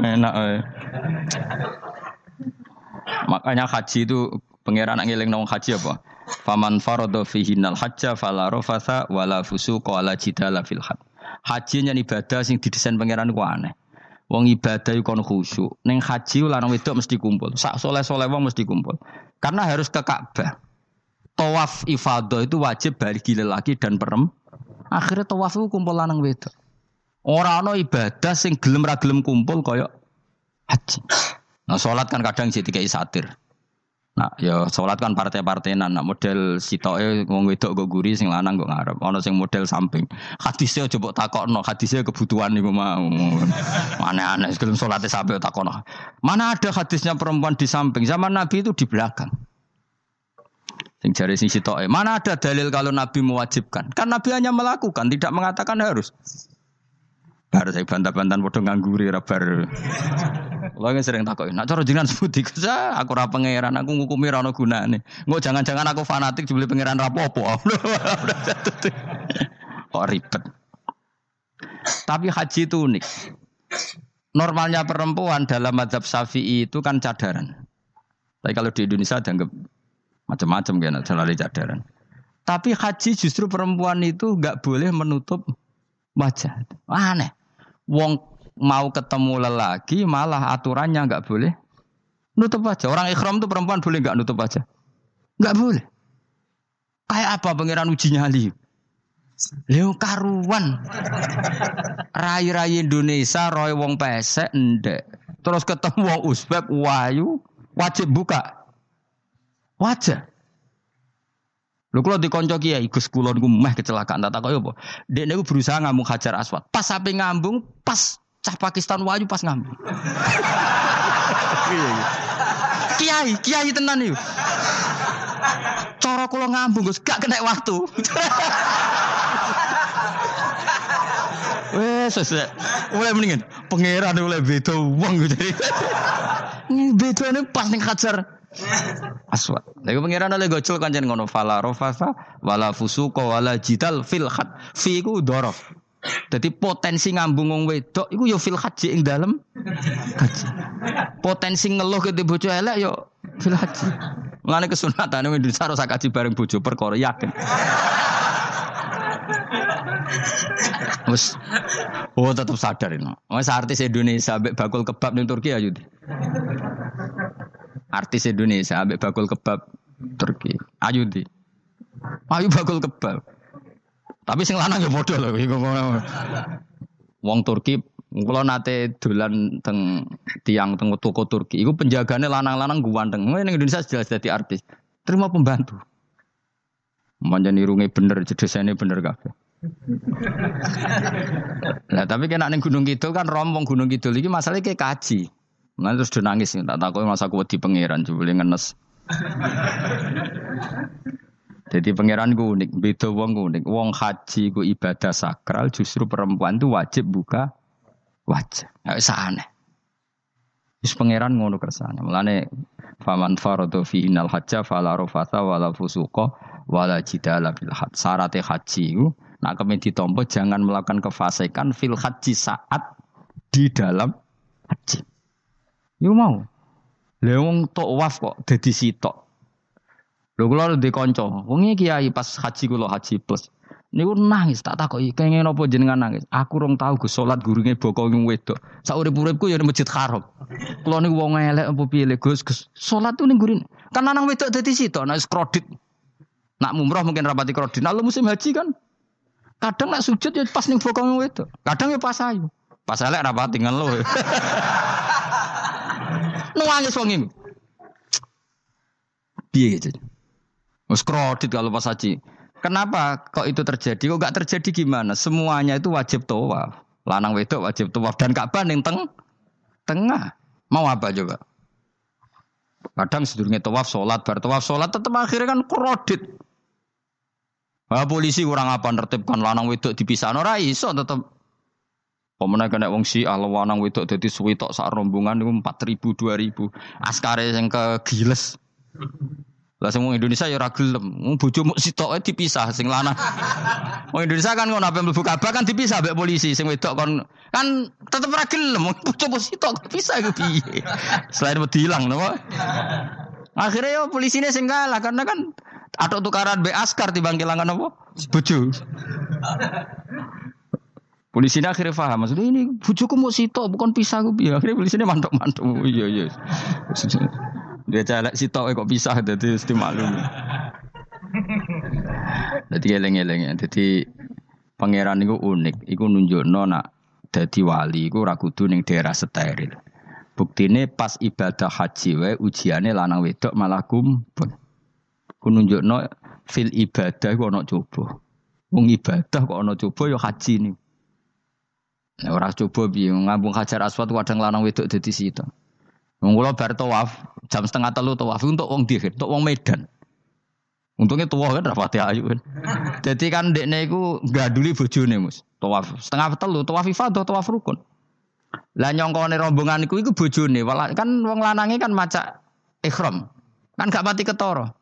Enak eh. Makanya haji itu pangeran ngiling nang haji apa? Faman farada fihi nal hajja fala rafasa wala fusuqa wala jidala fil had. Haji nyen ibadah sing didesain pangeran ku aneh. Wong ibadah kon khusyuk. Neng haji lanang wedok mesti kumpul. Sak soleh-soleh wong mesti kumpul. Karena harus ke Ka'bah. Tawaf ifadah itu wajib bagi lelaki dan perem. Akhirnya tawaf itu kumpul lanang wedok. Orang no ibadah sing gelem ra gelem kumpul kaya haji. Nah sholat kan kadang sih tiga satir. Nah, ya sholat kan partai-partainan. Nah, model sitoke wong wedok go guri sing lanang go ngarep. Ono sing model samping. Hadisnya coba takokno, hadisnya kebutuhan niku mau. Aneh-aneh sebelum sholatnya sampai takokno. Mana ada hadisnya perempuan di samping? Zaman Nabi itu di belakang. Sing jari sing sitoke. Mana ada dalil kalau Nabi mewajibkan? Kan Nabi hanya melakukan, tidak mengatakan harus. Bar saya bantah-bantahan padha ngangguri ra bar. Kula kan sering takoki, nak cara jenengan sebuti sa aku ora pangeran, aku ngukumi ra ono gunane. Engko jangan-jangan aku fanatik dibeli pangeran ra apa Kok ribet. Tapi haji itu unik. Normalnya perempuan dalam mazhab Syafi'i itu kan cadaran. Tapi kalau di Indonesia dianggap macam-macam kan, selalu cadaran. Tapi haji justru perempuan itu nggak boleh menutup wajah. Aneh. Wong mau ketemu lelaki malah aturannya nggak boleh nutup wajah. Orang ikhram tuh perempuan boleh nggak nutup wajah? Nggak boleh. Kayak apa pangeran uji nyali? Leo karuan. Rai-rai Indonesia roy wong pesek ndek. Terus ketemu wong Uzbek wayu wajib buka wajah. Lho kula dikonco kiai Gus kula niku meh kecelakaan tak takoki apa. Dek niku berusaha ngambung Hajar Aswad. Pas sampe ngambung, pas cah Pakistan waju pas ngambung. kiai, kiai tenan iki. Cara kula ngambung Gus gak kena waktu. Wes, wes. Mulai mendingan pangeran mulai beda wong gitu. Beda nih pas ning Hajar Aswad. Lagi pengiran oleh gocul kanjen ngono fala rofasa wala fusuko wala jidal fil khat. Fi iku dorof. Jadi potensi ngambung wong wedok iku yo fil haji ing dalem. Potensi ngeluh ke bojo elek yo fil haji. Mulane kesunatan wong Indonesia harus kaji bareng bojo perkara yakin. Wes, oh tetap sadar ini. Wes artis Indonesia bakul kebab ning Turki ayo artis Indonesia ambek bakul kebab Turki. Ayu di. Ayu bakul kebab. Tapi sing lanang ya bodoh loh. Wong Turki kalau nate dolan teng tiang teng toko Turki, itu penjaganya lanang-lanang ganteng. Ini Indonesia jelas jadi artis. Terima pembantu. Manja nirungi bener, jedesane bener kabeh. Nah tapi kena neng Gunung Kidul kan rombong Gunung Kidul ini masalahnya kayak kaji. Nah terus dia nangis, tak tahu masa aku di pangeran, coba ngenes. Jadi pangeran gue unik, beda wong gue unik. Wong haji gue ibadah sakral, justru perempuan tuh wajib buka wajah. Nggak usah aneh. Terus pangeran ngono kersane. Mulane faman faradu fi innal hajja fala rafata wala fusuqa fil had. Haji itu nak kemen ditompo jangan melakukan kefasikan fil haji saat di dalam haji. Yo mau. Lha wong tok waf kok dadi sitok. Lho kula ndek kanca, wong kiai pas haji kula haji plus. Niku nangis tak takoki kenging napa jenengan nangis. Aku rong tau Gus salat gurunge bokong wedok. Sak urip-uripku ya masjid haram. Kula niku wong elek apa piye Gus Gus. Salat ning gurine. Kan lanang wedok dadi sitok nek kredit. Nak mumrah mungkin rapati kredit. Nah, musim haji kan kadang nak sujud ya pas ning bokong wedok. Kadang ya pas ayu. Pas elek rapati ngelo. Nangis wong iki. Piye gitu. Wes kredit kalau pas haji. Kenapa kok itu terjadi? Kok gak terjadi gimana? Semuanya itu wajib tawaf. Lanang wedok wajib tawaf dan Ka'bah ning teng tengah. Mau apa coba? Kadang sedurunge tawaf salat, bar tawaf salat tetep akhirnya kan kredit. Ah polisi kurang apa nertibkan lanang wedok dipisah ora iso tetep Pemenang kena wong si Allah lanang wedok dadi suwi tok sak rombongan niku 4000 2000. Askare sing kegiles. Lah semua Indonesia ya ora gelem. Bojo muk sitoke dipisah sing lanang. Wong Indonesia kan ngono ape mlebu Ka'bah kan dipisah mbek polisi sing wedok kon kan tetep ora gelem. Bojo muk sitok dipisah iku piye? Selain wedi ilang napa? Akhirnya ya polisinya sing kalah karena kan atau tukaran be askar timbang kelangan apa? Bojo. Polisinya akhirnya paham maksudnya ini bojoku mau sitok bukan pisah gue piye. Akhirnya polisinya mantuk-mantuk. Oh, iya iya. Dia celek sitok kok pisah jadi mesti maklum. Jadi eleng-eleng ya. Jadi pangeran itu unik. Iku nunjukno nak dadi wali iku ora kudu ning daerah steril. Buktine pas ibadah haji wae ujiane lanang wedok malah kumpul. Ku nunjukno fil ibadah iku ana coba. Wong ibadah kok ana coba ya haji nih. Nah, ora coba piye ngambung hajar aswad kadang lanang wedok dadi sitok. Wong bar tawaf jam setengah telu tawaf untuk wong dihir, untuk wong Medan. Untungnya tua kan rapati ayu kan. Jadi kan dekne iku gaduli bojone Mus. Tawaf setengah telu, tawaf ifadah, tawaf rukun. Lah nyongkone rombongan iku iku bojone, kan wong lanange kan maca ikhram. Kan gak mati ketara.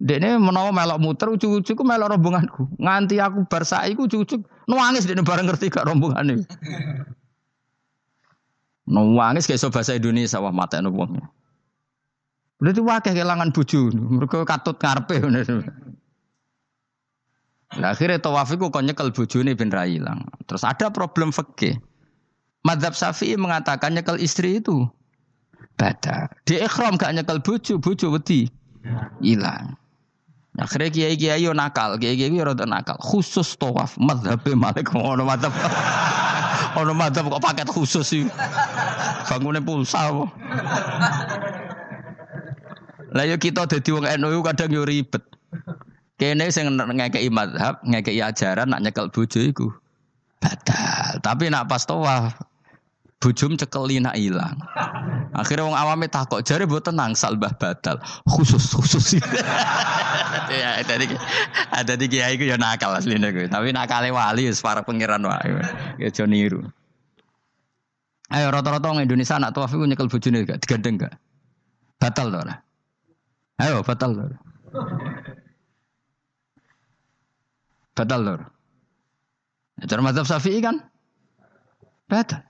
Dekne menawa melok muter ujuk-ujuk melok rombonganku. Nganti aku bar saiki ujuk-ujuk nangis dekne bareng ngerti gak rombongane. Nangis kayak so bahasa Indonesia wah mata wong. Berarti wakil kehilangan bojo, mereka katut ngarepe. Nah, akhirnya tawaf itu kok nyekel bojone ben ra ilang. Terus ada problem fikih. Madzhab Syafi'i mengatakan nyekel istri itu bada. Di ikhram gak nyekel bojo, bojo wedi hilang. Akhirnya kiai kiai yo nakal, kiai kiai yo rada nakal. Khusus tawaf madzhab Malik ngono madzhab. Ono madzhab kok paket khusus sih. Bangunnya pulsa apa. Lah yo kita dadi wong NU kadang yo ribet. Kene sing ngekeki madzhab, ngekeki ajaran nak nyekel bojo iku batal. Tapi nak pas tawaf bojom cekeli nak ilang. Akhirnya wong awame takok jare mbok tenang salbah batal. Khusus khusus. ya tadi ada di kiai ku ya nakal asline ku. Tapi nakale wali wis para pangeran wae. Ya aja niru. Ayo rata-rata wong Indonesia anak tawaf iku nyekel bojone gak digandeng gak? Batal to ora? Ayo batal to. Batal to. Cara mazhab Syafi'i kan? Batal.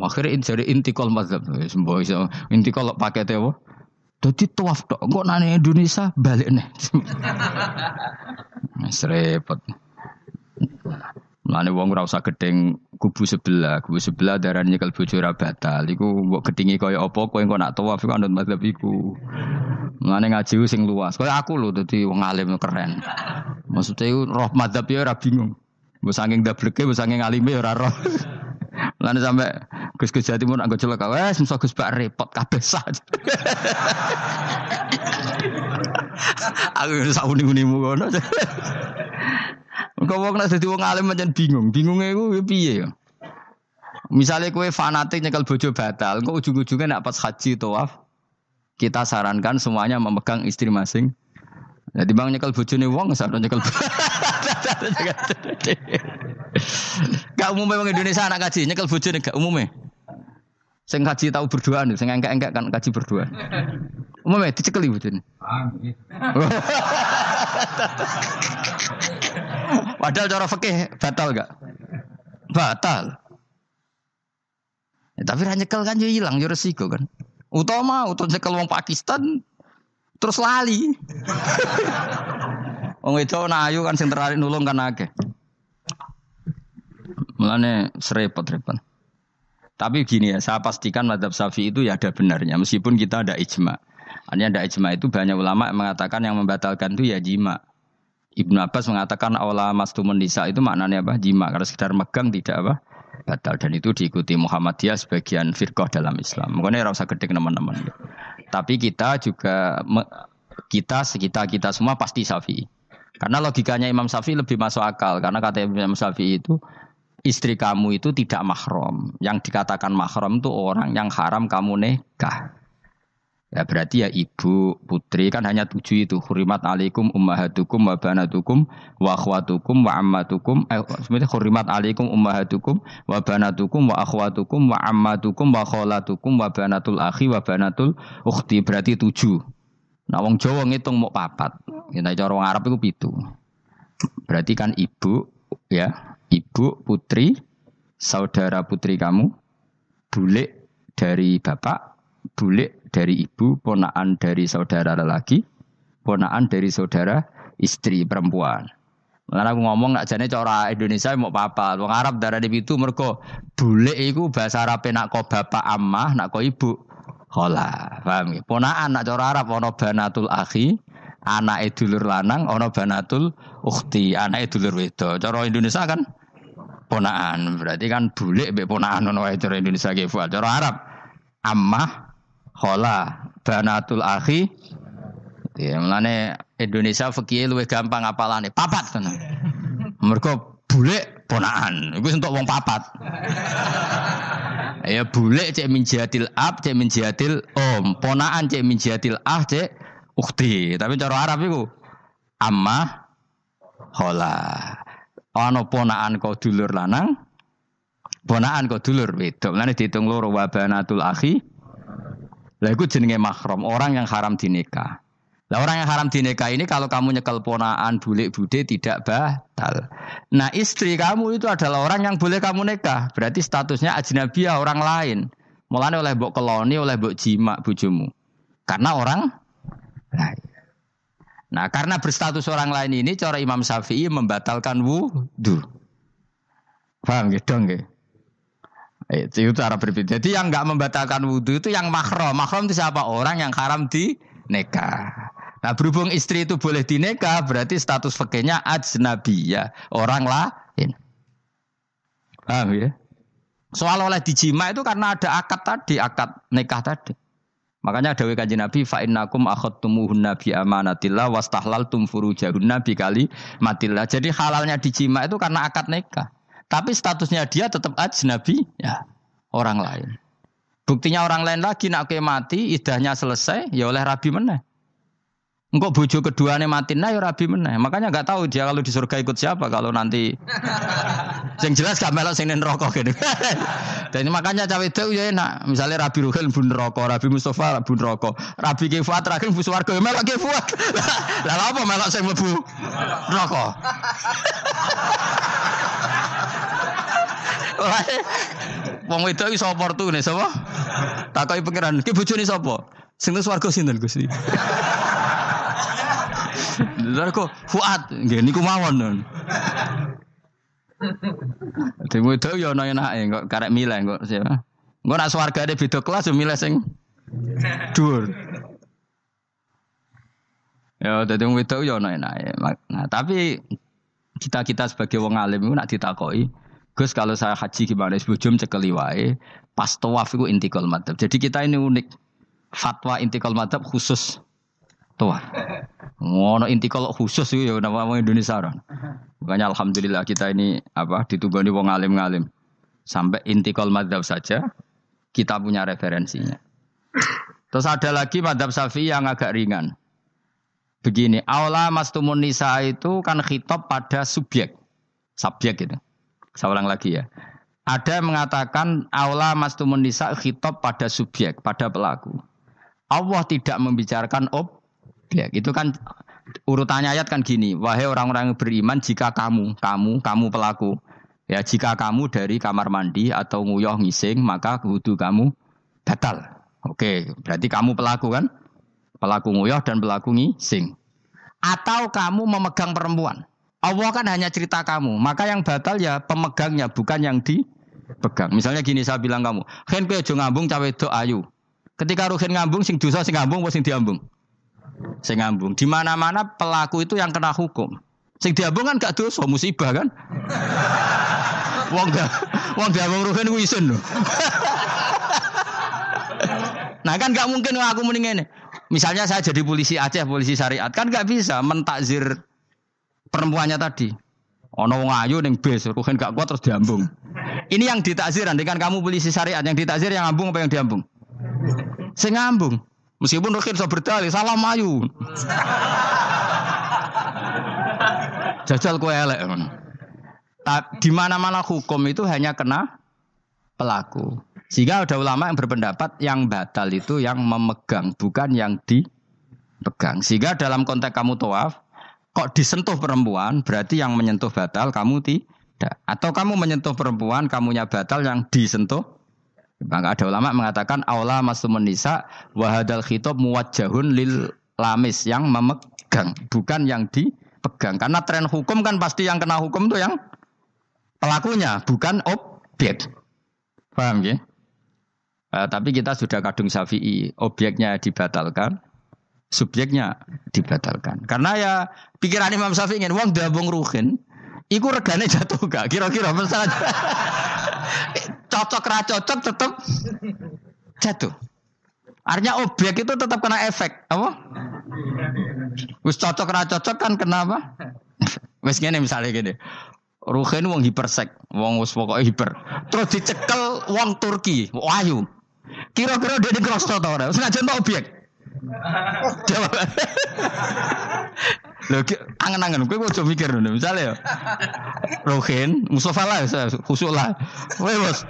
Akhirnya jadi intikal mazhab. Sembuh iso intikal pakai tewo. Jadi tawaf dok. Kok nanya Indonesia balik nih. Repot. Mulane wong ora usah gedeng kubu sebelah, kubu sebelah darahnya kalau bojo ora batal. Iku mbok gedingi kaya apa kowe engko nak tawaf iku anut mazhab iku. Mulane ngaji sing luas. Kaya aku lho dadi wong alim keren. Maksudnya roh mazhab ya ora bingung. Mbok saking dableke, mbok saking alime ora roh. Mulane sampe Gus-gus Jawa Timur anggo celaka wes musa Gus Bak repot kabeh sah. Aku sak uni-unimu ngono. Kau wong nek dadi wong alim pancen bingung. Bingungnya iku piye ya? Misalnya kue fanatik nyekel bojo batal, kok ujung-ujungnya nak pas haji tawaf, kita sarankan semuanya memegang istri masing. Jadi bang nyekel bojone wong sadar nyekel. Gak umumnya wong Indonesia anak kaji nyekel bojone gak umumnya. Sing kaji tahu nih, sing engkek-engkek kan kaji berdua. Umumnya dicekeli bojone. Padahal cara fikih batal gak? Batal. Ya, tapi ra nyekel kan yo hilang yo resiko kan. Utama utama nyekel wong Pakistan terus lali. Wong nak ayu kan sing tertarik nulung kan akeh. Mulane serepot-repot. Tapi gini ya, saya pastikan madhab syafi'i itu ya ada benarnya. Meskipun kita ada ijma. Hanya ada ijma itu banyak ulama yang mengatakan yang membatalkan itu ya jima. Ibnu Abbas mengatakan awla mastumun nisa itu maknanya apa? Jima. Karena sekedar megang tidak apa? Batal. Dan itu diikuti Muhammadiyah sebagian firqah dalam Islam. Makanya rasa gede teman-teman. Tapi kita juga kita sekitar kita semua pasti syafi'i. Karena logikanya Imam Syafi'i lebih masuk akal. Karena kata Imam Syafi'i itu istri kamu itu tidak mahram. Yang dikatakan mahram itu orang yang haram kamu nikah. Ya berarti ya ibu, putri kan hanya tujuh itu. Hurimat alaikum ummahatukum wa banatukum wa akhwatukum wa ammatukum. Eh, sebenarnya hurimat alaikum ummahatukum wa banatukum wa akhwatukum wa ammatukum wa kholatukum wa banatul akhi wa banatul ukhti. Berarti tujuh. Nah wong Jawa ngitung mau papat. Kita cara wong Arab itu pitu. Berarti kan ibu ya ibu, putri, saudara putri kamu, bulik dari bapak, bulik dari ibu, ponaan dari saudara lelaki, ponaan dari saudara istri perempuan. Karena aku ngomong nak jane cara Indonesia mau apa? Wong Arab darah di itu mergo bulik iku bahasa Arab nak kok bapak amah, nak kok ibu khola. Paham ya? Ponaan nak cara Arab ana banatul akhi, anak dulur lanang, ana banatul ukhti, anak dulur wedok. Cara Indonesia kan ponaan. Berarti kan bulik mbek ponaan ngono wae cara Indonesia ge Cara Arab ammah khola banatul akhi Ya, mulane Indonesia fikih luwih gampang apalane papat tenan. Mergo bulik ponaan. Iku untuk wong papat. Ya bulik cek minjatil ab, cek minjatil om. Ponaan cek minjatil ah, cek ukti. Tapi cara Arab iku amma hola ana ponaan kok dulur lanang, ponaan kok dulur wedok. Lan dihitung loro wa banatul akhi. Lah iku jenenge mahram, orang yang haram dinikah. Lah orang yang haram dinikah ini kalau kamu nyekel ponaan bulik bude tidak batal. Nah istri kamu itu adalah orang yang boleh kamu nikah. Berarti statusnya ajnabiyah orang lain. Mulane oleh mbok keloni, oleh mbok jima bojomu. Karena orang lain. Nah, karena berstatus orang lain ini cara Imam Syafi'i membatalkan wudhu. Paham gitu dong Itu cara berbeda. Jadi yang nggak membatalkan wudhu itu yang mahram. Mahram itu siapa? Orang yang haram di nikah. Nah berhubung istri itu boleh dineka, berarti status fakirnya ajnabiyah, orang lain. Paham ya? Soal oleh dijima itu karena ada akad tadi, akad nikah tadi. Makanya ada kanjeng Nabi fa innakum akhadtumuhunna bi amanatillah wastahlaltum furujahunna bi kali matillah. Jadi halalnya dijima itu karena akad nikah. Tapi statusnya dia tetap ajnabi ya orang lain. Buktinya orang lain lagi nak mati idahnya selesai ya oleh rabi meneh. Engkau bojo keduanya mati nah ya rabi meneh. Makanya nggak tahu dia kalau di surga ikut siapa kalau nanti. Yang jelas gak melok sing rokok gitu. Dan makanya cawe itu ya enak. Misalnya Rabi Ruhel bun rokok, Rabi Mustafa bun rokok, Rabi Kifat terakhir bus warga ya melok Kifat. Lah apa melok sing mlebu rokok? Wong itu iso oportune sapa? Takoki pangeran, ki bojone sapa? Sing swarga sinten Gusti? Lha kok Fuad nggih niku mawon. Dhewe wedok ya ana enake kok karek milih kok siapa. Engko nak swargane beda kelas yo milih sing dhuwur. Ya dadi wong wedok yo ana enake. Nah, tapi kita-kita sebagai wong alim itu nak ditakoki, Gus kalau saya haji gimana? Sebujum cekeli wae, pas tawaf itu intikal madhab. Jadi kita ini unik. Fatwa intikal madhab khusus tawaf. Ngono intikal khusus itu ya nama Indonesia orang. Makanya alhamdulillah kita ini apa ditugani wong alim-ngalim. Sampai intikal madhab saja kita punya referensinya. Terus ada lagi madhab syafi'i yang agak ringan. Begini, aula mastumun nisa itu kan khitab pada subjek. Subjek itu. Saya ulang lagi ya. Ada yang mengatakan aula mastumun nisa khitab pada subjek, pada pelaku. Allah tidak membicarakan ob Ya, itu kan urutannya ayat kan gini, wahai orang-orang yang beriman jika kamu, kamu, kamu pelaku, ya jika kamu dari kamar mandi atau nguyah ngising maka wudhu kamu batal. Oke, berarti kamu pelaku kan? Pelaku nguyah dan pelaku ngising. atau kamu memegang perempuan. Allah kan hanya cerita kamu, maka yang batal ya pemegangnya bukan yang dipegang. Misalnya gini saya bilang kamu, "Hen kowe ngambung cawe do ayu." Ketika Ruhin ngambung sing dosa sing ngambung apa sing diambung? Sing ngambung. Di mana-mana pelaku itu yang kena hukum. Sing diambung kan gak dosa, musibah kan? Wong gak wong diambung Ruhin ku isin lho. Nah kan gak mungkin aku mending ini. Misalnya saya jadi polisi Aceh, polisi syariat, kan gak bisa mentakzir perempuannya tadi. Ono wong ayu ning bis, ruhen gak kuat terus diambung. Ini yang ditakzir, nanti kan kamu polisi syariat yang ditakzir yang ngambung apa yang diambung? Saya ngambung. Meskipun ruhen so berdali, salam ayu. Jajal kue elek. Di mana-mana hukum itu hanya kena pelaku. Sehingga ada ulama yang berpendapat yang batal itu yang memegang, bukan yang dipegang. Sehingga dalam konteks kamu tawaf, kok disentuh perempuan, berarti yang menyentuh batal kamu tidak. Atau kamu menyentuh perempuan, kamunya batal yang disentuh. Maka ada ulama mengatakan aula masumun nisa wahadal khitab muwajjahun lil lamis yang memegang, bukan yang dipegang. Karena tren hukum kan pasti yang kena hukum itu yang pelakunya, bukan objek. Paham ya? Uh, tapi kita sudah kadung syafi'i, objeknya dibatalkan, subjeknya dibatalkan. Karena ya pikiran Imam Syafi'i ingin uang dabung ruhin, iku regane jatuh gak? Kira-kira misalnya cocok ra cocok tetap jatuh. Artinya objek itu tetap kena efek, apa? Wis cocok ra cocok kan kenapa? Wis ngene misalnya gini. Ruhin wong hipersek, wong wis pokoke hiper. Terus dicekel wong Turki, wahyu. Kira-kira dia di cross to ora? Senajan objek. Jawab. Lho angen-angen kowe aja mikir ngono. Misale ya. Rohin, Mustafa lah khusuk lah. Kowe bos.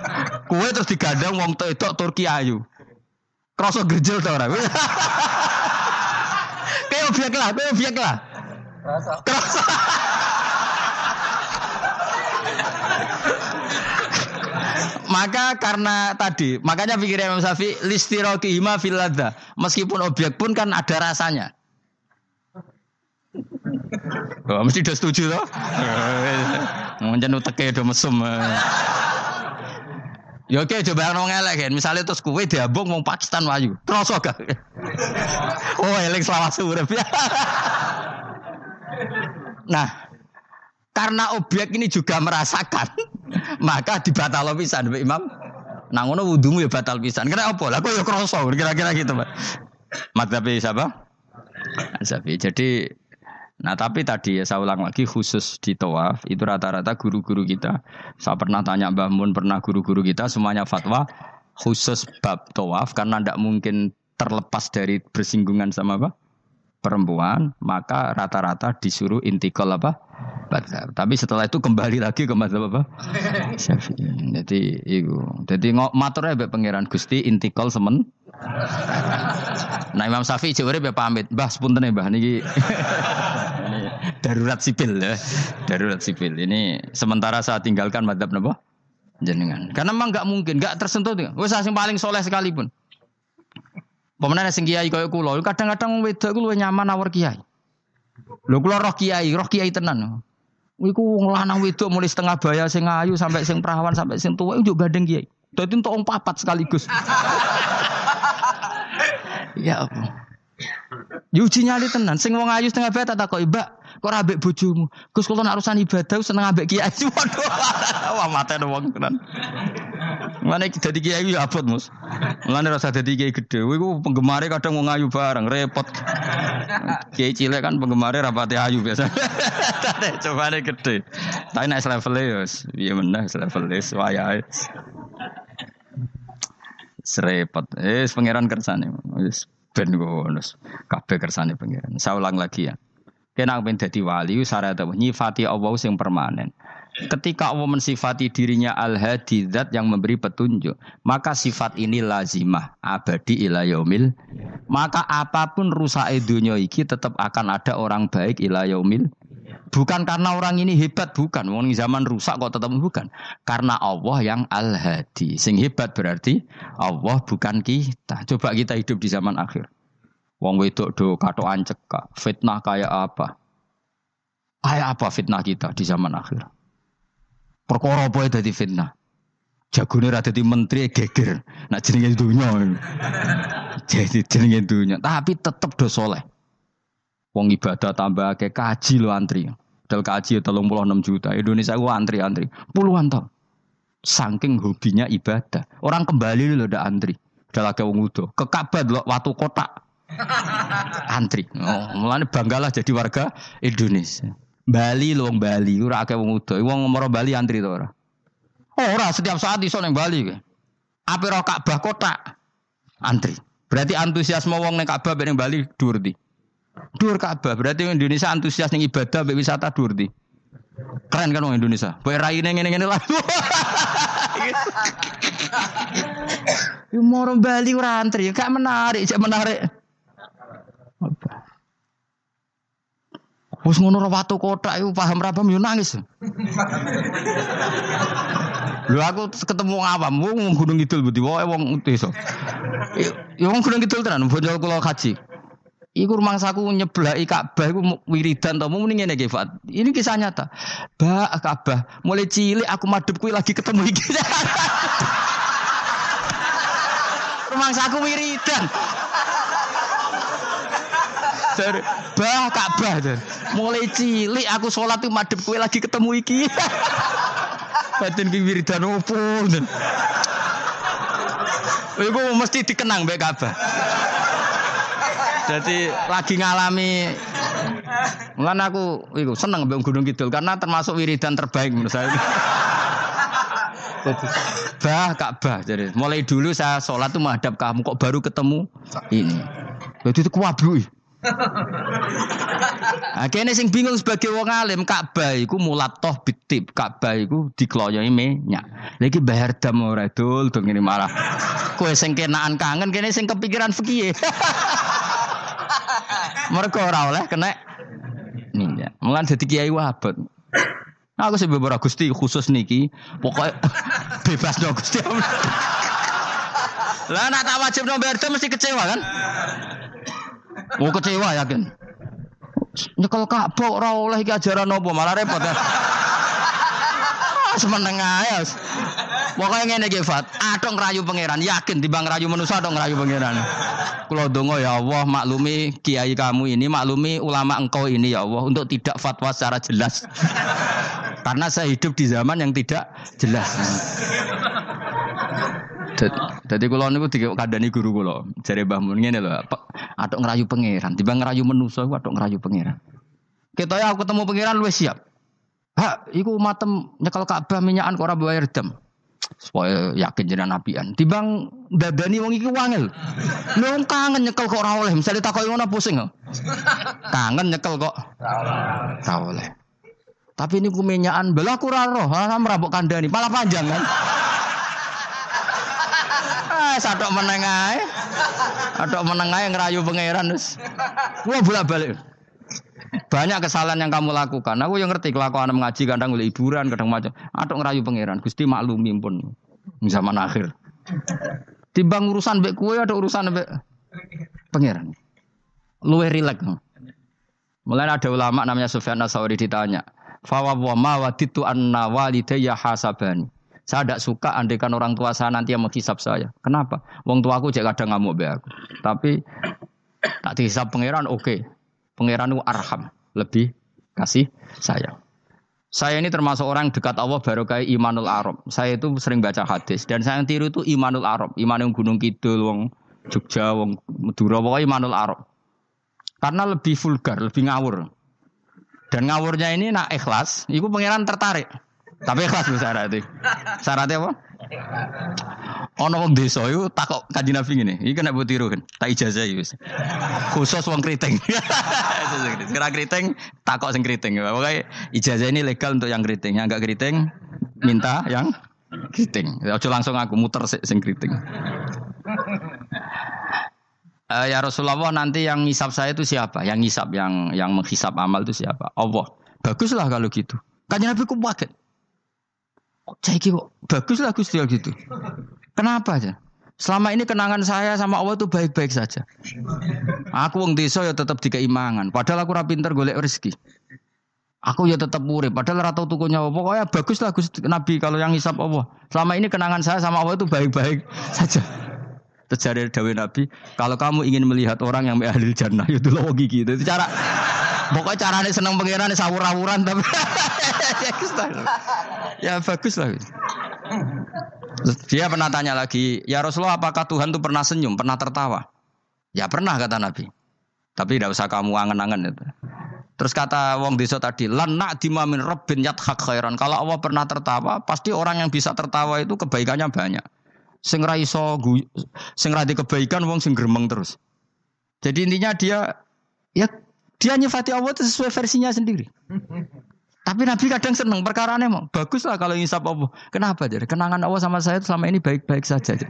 Kowe terus digandang wong itu Turki ayu. Kroso gerjel to ora? Kayak objek lah, kayak objek lah. Kroso. Maka karena tadi, makanya pikirnya Imam Syafi'i listiroki hima filada. Meskipun objek pun kan ada rasanya. Oh, mesti udah setuju loh. Mungkin uteke udah mesum. Ya oke coba nong elek kan. Misalnya terus kue diabung mau Pakistan wayu. Terus gak? Oh elek selama sore. nah, karena objek ini juga merasakan, maka dibatal pisan Mbak Imam. Nah ngono wudumu ya batal pisan. Kira apa? Lah kok ya kroso kira-kira gitu, Pak. Madzhab siapa? Sapi. Jadi Nah tapi tadi ya saya ulang lagi khusus di tawaf itu rata-rata guru-guru kita. Saya pernah tanya Mbah Mun, pernah guru-guru kita semuanya fatwa khusus bab tawaf karena tidak mungkin terlepas dari bersinggungan sama apa perempuan, maka rata-rata disuruh intikal apa Madhab. Tapi setelah itu kembali lagi ke madhab apa? Syafi'i. Jadi itu. Jadi matur ya pangeran Gusti intikal semen. Nah Imam Syafi'i jawabnya be pamit. Mbah sepunten ya mbah niki. darurat sipil ya. Darurat sipil. Ini sementara saya tinggalkan madhab napa? Jenengan. Karena memang nggak mungkin, nggak tersentuh. Wes sing paling soleh sekalipun. Pemenang sing kiai kaya kula, kadang-kadang wedok ku luwih nyaman awar kiai. Lho kula roh kiai, roh kiai tenan. Iku wong lanang wedok mulai setengah baya sing ayu sampai sing perawan sampai sing tua itu gandeng kiai. Dadi entuk wong papat sekaligus. ya apa? Yuji nyali tenan, sing wong ayu setengah baya tak takoki, "Mbak, kok ora ambek bojomu?" Gus kula nak urusan ibadah seneng ambek kiai. Waduh. Wah mate wong tenan. Mana dadi kiai abot, Mus. Mulane rasa dadi kiai gede. Iku penggemare kadang mau ngayu bareng, repot. Kiai cilik kan penggemare rapati ayu biasa. Coba nih gede. Tapi naik level ya, iya meneh level wis wayahe. Serepot. Eh, pangeran kersane. Wis ben ngono. Kabeh kersane pangeran. Saya ulang lagi ya. Kena pengen dadi wali syarat nyifati Allah sing permanen. Ketika Allah mensifati dirinya al-hadi zat yang memberi petunjuk, maka sifat ini lazimah abadi ila yaumil. Maka apa pun rusak dunia iki tetap akan ada orang baik ila yaumil. Bukan karena orang ini hebat, bukan. Wong zaman rusak kok tetap bukan. Karena Allah yang al-hadi. Sing hebat berarti Allah bukan kita. Coba kita hidup di zaman akhir. Wong wedok do katokan cekak. Fitnah kayak apa? Kayak apa fitnah kita di zaman akhir? Perkara apa dadi fitnah? Jagone ra dadi menteri geger. Nak jenenge dunya. Jadi jenenge dunya, tapi tetep do soleh. Wong ibadah tambah ke kaji lo antri. Dal kaji 36 juta. Indonesia gua antri-antri puluhan tahun. Saking hobinya ibadah. Orang kembali lo udah antri. Udah lagi wong udo. Ke Ka'bah lo waktu kotak. antri. Oh, mulane banggalah jadi warga Indonesia. Bali lo wong Bali, ora akeh wong udo. Wong ngomoro Bali antri to ora? Oh, ora setiap saat iso ning Bali. Ape ro Ka'bah kotak antri. Berarti antusiasme wong ning Ka'bah ning Bali dhuwur di. Dhuwur Ka'bah berarti Indonesia antusias ning ibadah mbek wisata dhuwur di. Keren kan wong Indonesia. Kowe raine ngene-ngene lah. Yo moro Bali ora antri, gak menarik, cek menarik. Wes ngono ora watu kotak iku paham ra paham yo nangis. Lho aku ketemu awam, wong Gunung Kidul budi wae wong desa. Ya wong Gunung Kidul tenan, bojo kula kaji. Iku rumangsaku nyeblaki Ka'bah iku wiridan to muni ngene iki Fat. Ini kisah nyata. Ba Ka'bah, mulai cilik aku madhep kuwi lagi ketemu iki. rumangsaku wiridan. Dari bah Ka'bah dan mulai cilik aku sholat tuh madep kue lagi ketemu iki. Batin ki wiridan opo. Iku mesti dikenang mbek Ka'bah. Jadi lagi ngalami Mulan aku iku seneng mbek Gunung Kidul karena termasuk wiridan terbaik menurut saya. Jadi, bah Ka'bah. Jadi mulai dulu saya sholat tuh menghadap kamu kok baru ketemu ini. Jadi itu kuablui. Akhirnya sing bingung sebagai wong alim Ka'bah iku mulatoh bitip Ka'bah iku dikloyoi minyak. Lagi bayar dam ora dul dong ini malah. Kue sing kenaan kangen kene sing kepikiran fikih. Mereka ora oleh kena minyak. Mulan dadi kiai wabot. Aku sih beberapa gusti khusus niki, pokoknya bebas dong gusti. Lah nak tak wajib no bayar mesti kecewa kan? Mau kecewa yakin. Nyekel Ka'bah ora oleh iki ajaran apa malah repot ya. Semeneng ae. Pokoke ngene iki Fat, atok ngerayu pangeran, yakin timbang ngerayu manusa atok ngerayu pangeran. Kula donga ya Allah maklumi kiai kamu ini, maklumi ulama engkau ini ya Allah untuk tidak fatwa secara jelas. Karena saya hidup di zaman yang tidak jelas. Jadi kalau niku dikandani guru kula, jare Mbah Mun lho, atok ngerayu pangeran, tiba ngerayu manusa iku atok ngerayu pangeran. Kita ya aku ketemu pangeran luwih siap. Hak, iku matem nyekel Ka'bah minyakan kok ora bayar dam. Supaya yakin jenengan nabian. Timbang dadani wong iki wangil. Lho kangen nyekel kok ora oleh, misale takoki ngono pusing. Kangen nyekel kok ora oleh. Tapi ini ku minyakan belah kurang roh, merabuk kandani, malah panjang kan. Sadok meneng ae. Sadok meneng ae ngerayu pangeran wis. Kula bolak-balik. Banyak kesalahan yang kamu lakukan. Aku yang ngerti kelakuan mengaji kadang oleh hiburan, kadang macam. Adok ngerayu pangeran. Gusti maklumi pun zaman akhir. Timbang urusan mbek kue ada urusan mbek pangeran. Luwe rilek. Mulai ada ulama namanya Sufyan Sauri ditanya, "Fa wa ma waditu anna walidayya hasabani." Saya tidak suka andaikan orang tua saya nanti yang menghisap saya. Kenapa? Wong tua aku jadi kadang ngamuk be aku. Tapi tak dihisap pangeran oke. Okay. Pangeran arham, lebih kasih sayang. Saya ini termasuk orang dekat Allah baru kayak Imanul Arab. Saya itu sering baca hadis dan saya yang tiru itu Imanul Arab. Iman yang Gunung Kidul, wong Jogja, wong Madura, pokoknya Imanul Arab. Karena lebih vulgar, lebih ngawur. Dan ngawurnya ini nak ikhlas, itu pangeran tertarik. Tapi ikhlas bu syaratnya. Syaratnya apa? Ono wong desa iku takok Kanjeng Nabi ngene. Iki kena mbok tiru kan. Tak ijazah iki wis. Khusus wong kriting. Kira kriting takok sing kriting. Pokoke ijazah ini legal untuk yang kriting. Yang enggak kriting minta yang kriting. Ojo langsung aku muter sing kriting. Uh, ya Rasulullah nanti yang ngisap saya itu siapa? Yang ngisap, yang yang menghisap amal itu siapa? Allah. Baguslah kalau gitu. Kanjeng Nabi kok kaget. Cek kok bagus lah Gusti gitu. Kenapa aja? Selama ini kenangan saya sama Allah itu baik-baik saja. Aku wong desa ya tetap dikeimangan. Padahal aku ora pinter golek rezeki. Aku ya tetap murid. Padahal ora tau tuku nyawa. Pokoknya bagus lah Gus Nabi kalau yang hisap Allah. Selama ini kenangan saya sama Allah itu baik-baik saja. Terjadi Dawe Nabi, kalau kamu ingin melihat orang yang ahli jannah, itu loh gigi. Itu cara Pokoknya caranya seneng pengiran sawur-awuran tapi ya bagus lah. Dia pernah tanya lagi, ya Rasulullah apakah Tuhan itu pernah senyum, pernah tertawa? Ya pernah kata Nabi. Tapi tidak usah kamu angen-angen itu. Terus kata Wong Desa tadi, lana dimamin Rabbin yathak khairan. Kalau Allah pernah tertawa, pasti orang yang bisa tertawa itu kebaikannya banyak. Sing ra iso sing ra kebaikan wong sing gremeng terus. Jadi intinya dia ya dia nyifati Allah itu sesuai versinya sendiri. Tapi Nabi kadang seneng perkara mau bagus lah kalau ngisap Allah. Kenapa jadi kenangan Allah sama saya selama ini baik-baik saja.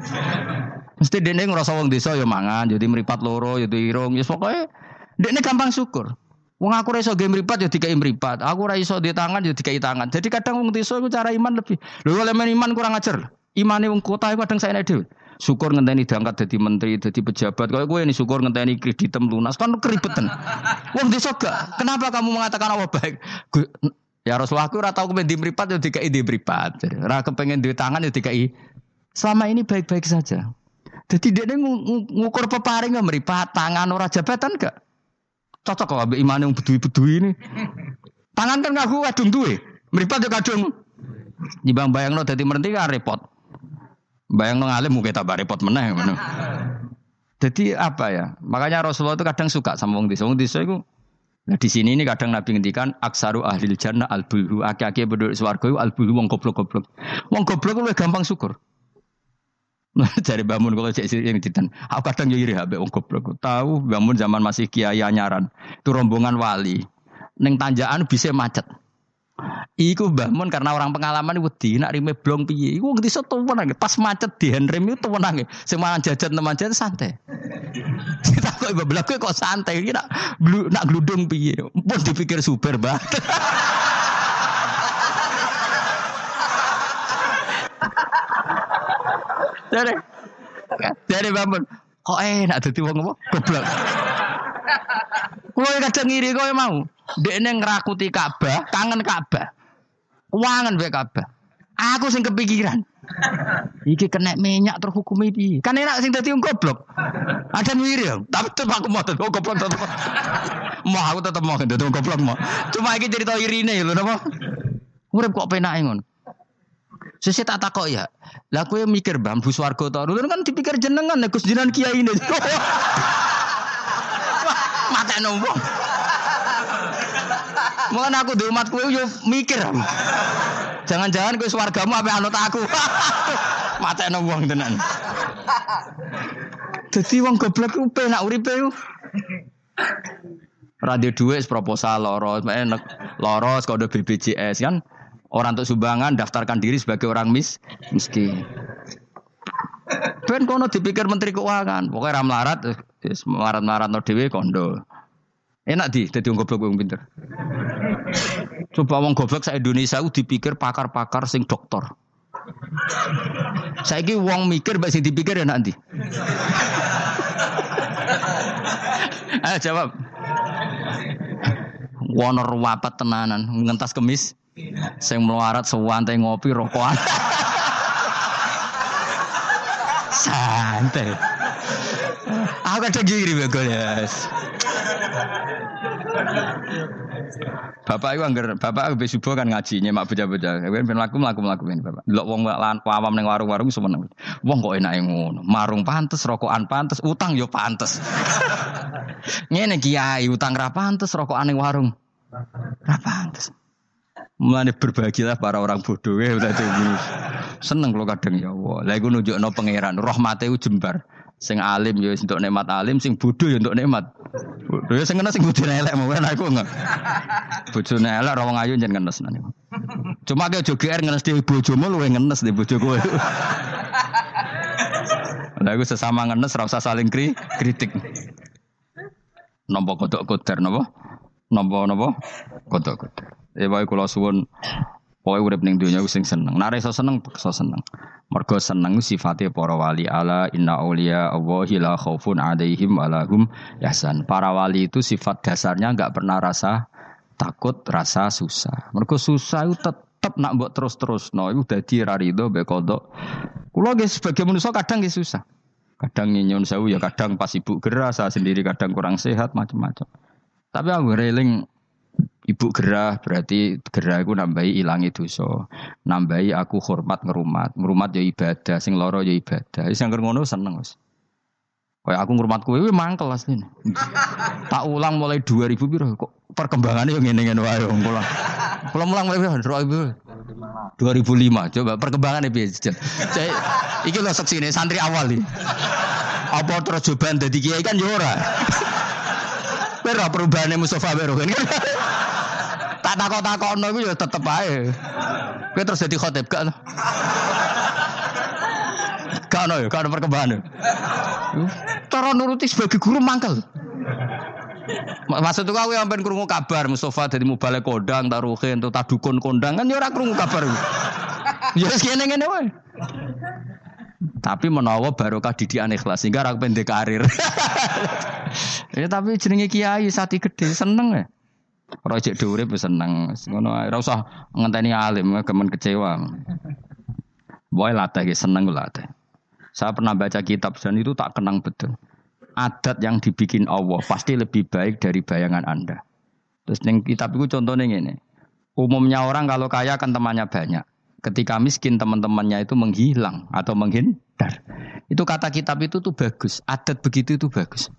Mesti dene ngerasa wong desa ya mangan, jadi meripat loro, jadi irung, ya pokoknya dene gampang syukur. Wong aku raiso game meripat ya dikai meripat. Aku raiso di tangan ya dikai tangan. Jadi kadang wong desa itu cara iman lebih. Lho kalau iman kurang ajar. Imane wong kota itu kadang saya dhewe. Syukur ngenteni diangkat jadi menteri, jadi pejabat. Kalau gue ini syukur ngenteni kreditem lunas kan keribetan. Wong desa gak. Kenapa kamu mengatakan Allah baik? Gue, ya Rasulullah aku ora tau kepen di mripat ya dikai di mripat. Ora kepengen duit tangan ya dikai. Selama ini baik-baik saja. Jadi dia ngukur peparing nggak meripat tangan ora jabatan gak? Cocok kok ambek imane wong bedui-bedui ini. Tangan kan ngaku kadung duwe. Meripat ya kadung. Dibang bayangno dadi merenti kan repot. Bayang nong alim mungkin tambah repot meneh. Jadi apa ya? Makanya Rasulullah itu kadang suka sama wong desa. Wong desa itu Nah di sini ini kadang Nabi ngendikan aksaru ahli jannah al bulhu aki-aki penduduk swarga itu al bulhu wong goblok-goblok. Wong goblok lu gampang syukur. Nah, cari bangun kalau cek yang ditan. Aku kadang iri habe wong goblok. Tahu bangun zaman masih kiai anyaran. Itu rombongan wali. Neng tanjakan bisa macet. Iku bangun karena orang pengalaman wedi nak rime blong piye. Iku ngerti soto menang. Pas macet di handrem itu menang. Semua jajan teman jajan santai. Kita kok ibu belakang kok santai. Ini nak nak gludung piye. Pun dipikir super banget. Jadi, jadi bangun. Kok enak jadi wong apa? Goblok. Kulo kadang ngiri kowe mau. Dekne ngerakuti Ka'bah, kangen Ka'bah. Wangen be Ka'bah. Aku sing kepikiran. Iki kena minyak terhukumi piye? Kan enak sing dadi goblok. Ada ya, tapi tetep aku mau tetep goblok. Mau aku tetep mau dadi goblok mau. Cuma iki cerita irine lho napa? Urip kok penake ngono. Sesi tak takok ya. Lah kowe mikir bambu swarga to. kan dipikir jenengan Gus jenengan kiai ini. Mata nombong. Mungkin aku di umatku yo mikir. Jangan-jangan kowe swargamu apa anut aku. Mata nombong tenan. Jadi wong goblok ku penak uripe ku. Radio duit proposal loros, enak loros kode BPJS kan orang untuk sumbangan daftarkan diri sebagai orang mis miskin. Ben kono dipikir menteri keuangan, pokoknya ram larat, melarat melarat no dewi kondo. Enak di, jadi wong goblok wong pinter. Coba wong goblok saya Indonesia dipikir pakar-pakar sing dokter. Saya wong mikir mbak sing dipikir ya nanti. Ayo jawab. Wonor wapat tenanan, ngentas kemis. Sing melarat sewantai ngopi rokokan. Santai. Aku ada giri ya. Bapak itu anggar, bapak itu subuh kan ngaji mak bocah-bocah. Kan ben laku mlaku mlaku ben bapak. Delok wong awam ning warung-warung semeneng. Wong kok enak ngono. Marung pantes, rokokan pantes, utang yo pantes. Ngene kiai utang ra pantes, rokokan ning warung. Ra pantes. Mulane berbahagialah para orang bodoh ya udah Seneng kalau kadang ya Allah. Lah iku nunjukno pangeran, rahmate jembar. Sing alim ya untuk nikmat alim, sing bodoh ya untuk nikmat. Bodoh ya sing kena sing bodoh elek mau kan aku enggak. Bojone elek ora wong ayu jen ngenes nane. Cuma ke GR ngenes di bojomu luwe ngenes di bojo kowe. Lah aku sesama ngenes ora usah saling kri kritik. Nampa kodok koder napa? Nampa napa? Kodok. Ya bae kula suwun Pokoke urip ning donya sing seneng. Nek iso seneng, iso seneng. Mergo seneng sifate para wali ala inna auliya Allahi la khaufun alaihim walahum yahzan. Para wali itu sifat dasarnya enggak pernah rasa takut, rasa susah. Mergo susah itu tetep nak mbok terus-terus no iku dadi ra rido mbek kodok. Kula nggih sebagai manusia kadang nggih susah. Kadang nyinyon sewu ya kadang pas ibu gerah, saya sendiri kadang kurang sehat macam-macam. Tapi aku reling Ibu gerah berarti gerah aku nambahi ilangi dosa. Nambahi aku hormat ngerumat. Ngerumat ya ibadah, sing loro ya ibadah. Wis yang ngono seneng wis. Kayak aku ngurmat kowe mangkel asline. tak ulang mulai 2000 piro kok perkembangannya yang ngene-ngene wae wong kula. Kula mulang mulai 2000. 2005 coba perkembangannya piye Cek iki lho seksine santri awal iki. Apa terus coba dadi kiai kan ya ora. Pero perubahannya Mustafa Bero kan. Tak takut takut no ya tetep aja. Gue terus jadi khotib gak lo? Gak no ya, gak ada perkembangan. Cara nuruti sebagai guru mangkel. Maksud itu kau yang pengen kurungu kabar Mustafa dari balik kodang, taruhin, tuh tadukun kondang kan ya orang kurungu kabar. Ya segini gini wae. Tapi menawa barokah didikan ikhlas sehingga rak pendek karir. ya tapi jenenge kiai sati gede seneng ya. Ora cek dhuwure seneng. Ngono ae ora usah ngenteni alim kemen kecewa. Boy latih seneng latih. Saya pernah baca kitab dan itu tak kenang betul. Adat yang dibikin Allah pasti lebih baik dari bayangan Anda. Terus neng kitab itu contohnya ini. Umumnya orang kalau kaya kan temannya banyak. Ketika miskin teman-temannya itu menghilang atau menghindar. Itu kata kitab itu tuh bagus. Adat begitu itu bagus.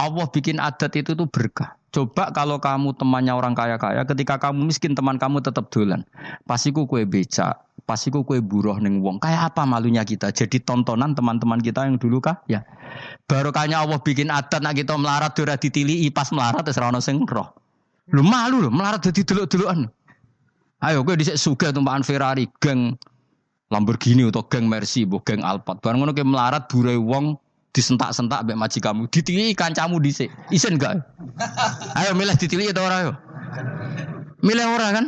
Allah bikin adat itu tuh berkah. Coba kalau kamu temannya orang kaya-kaya, ketika kamu miskin teman kamu tetap dolan. Pasiku kue beca, pasiku kue buruh neng wong. Kayak apa malunya kita? Jadi tontonan teman-teman kita yang dulu kah? Ya. Barokahnya Allah bikin adat nak kita melarat dora ditili pas melarat terus rano sing roh. Lu malu lu melarat jadi dulu-duluan. Ayo gue dhisik sugih tumpakan Ferrari, geng Lamborghini atau geng Mercy, bu geng Alphard. Barang ngono ke melarat burai wong disentak-sentak mbek maji kamu, ditili kancamu dhisik. Isen gak? Ayo milih ditili atau ora ayo? Milih ora kan?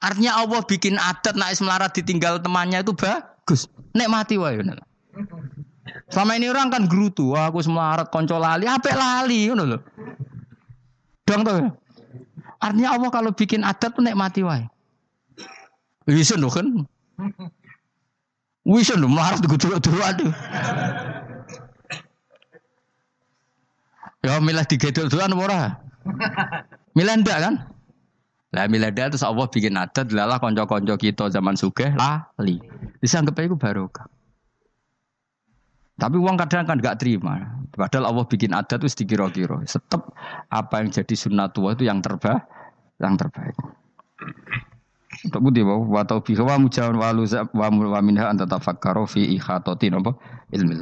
Artinya Allah bikin adat nak melarat ditinggal temannya itu bagus. Nek mati wae Selama ini orang kan gerutu, wah aku melarat konco lali, apa lali ngono lho. Dong tuh. Artinya Allah kalau bikin adat nek mati wae. Bisa lho kan? Bisa lho melarat dulu aduh. Ya milah digedol doan ora? Milah ndak kan? Lah milah ndak terus Allah bikin adat lalah konco-konco kita zaman sugih lali. Bisa anggap itu barokah. Tapi uang kadang kan gak terima. Padahal Allah bikin adat itu dikira-kira. Tetap apa yang jadi sunnatullah itu yang terbaik, yang terbaik. Untuk budi bahwa wa taufiq wa mujawan wa wa minha an tatafakkaru fi ikhatatin apa ilmi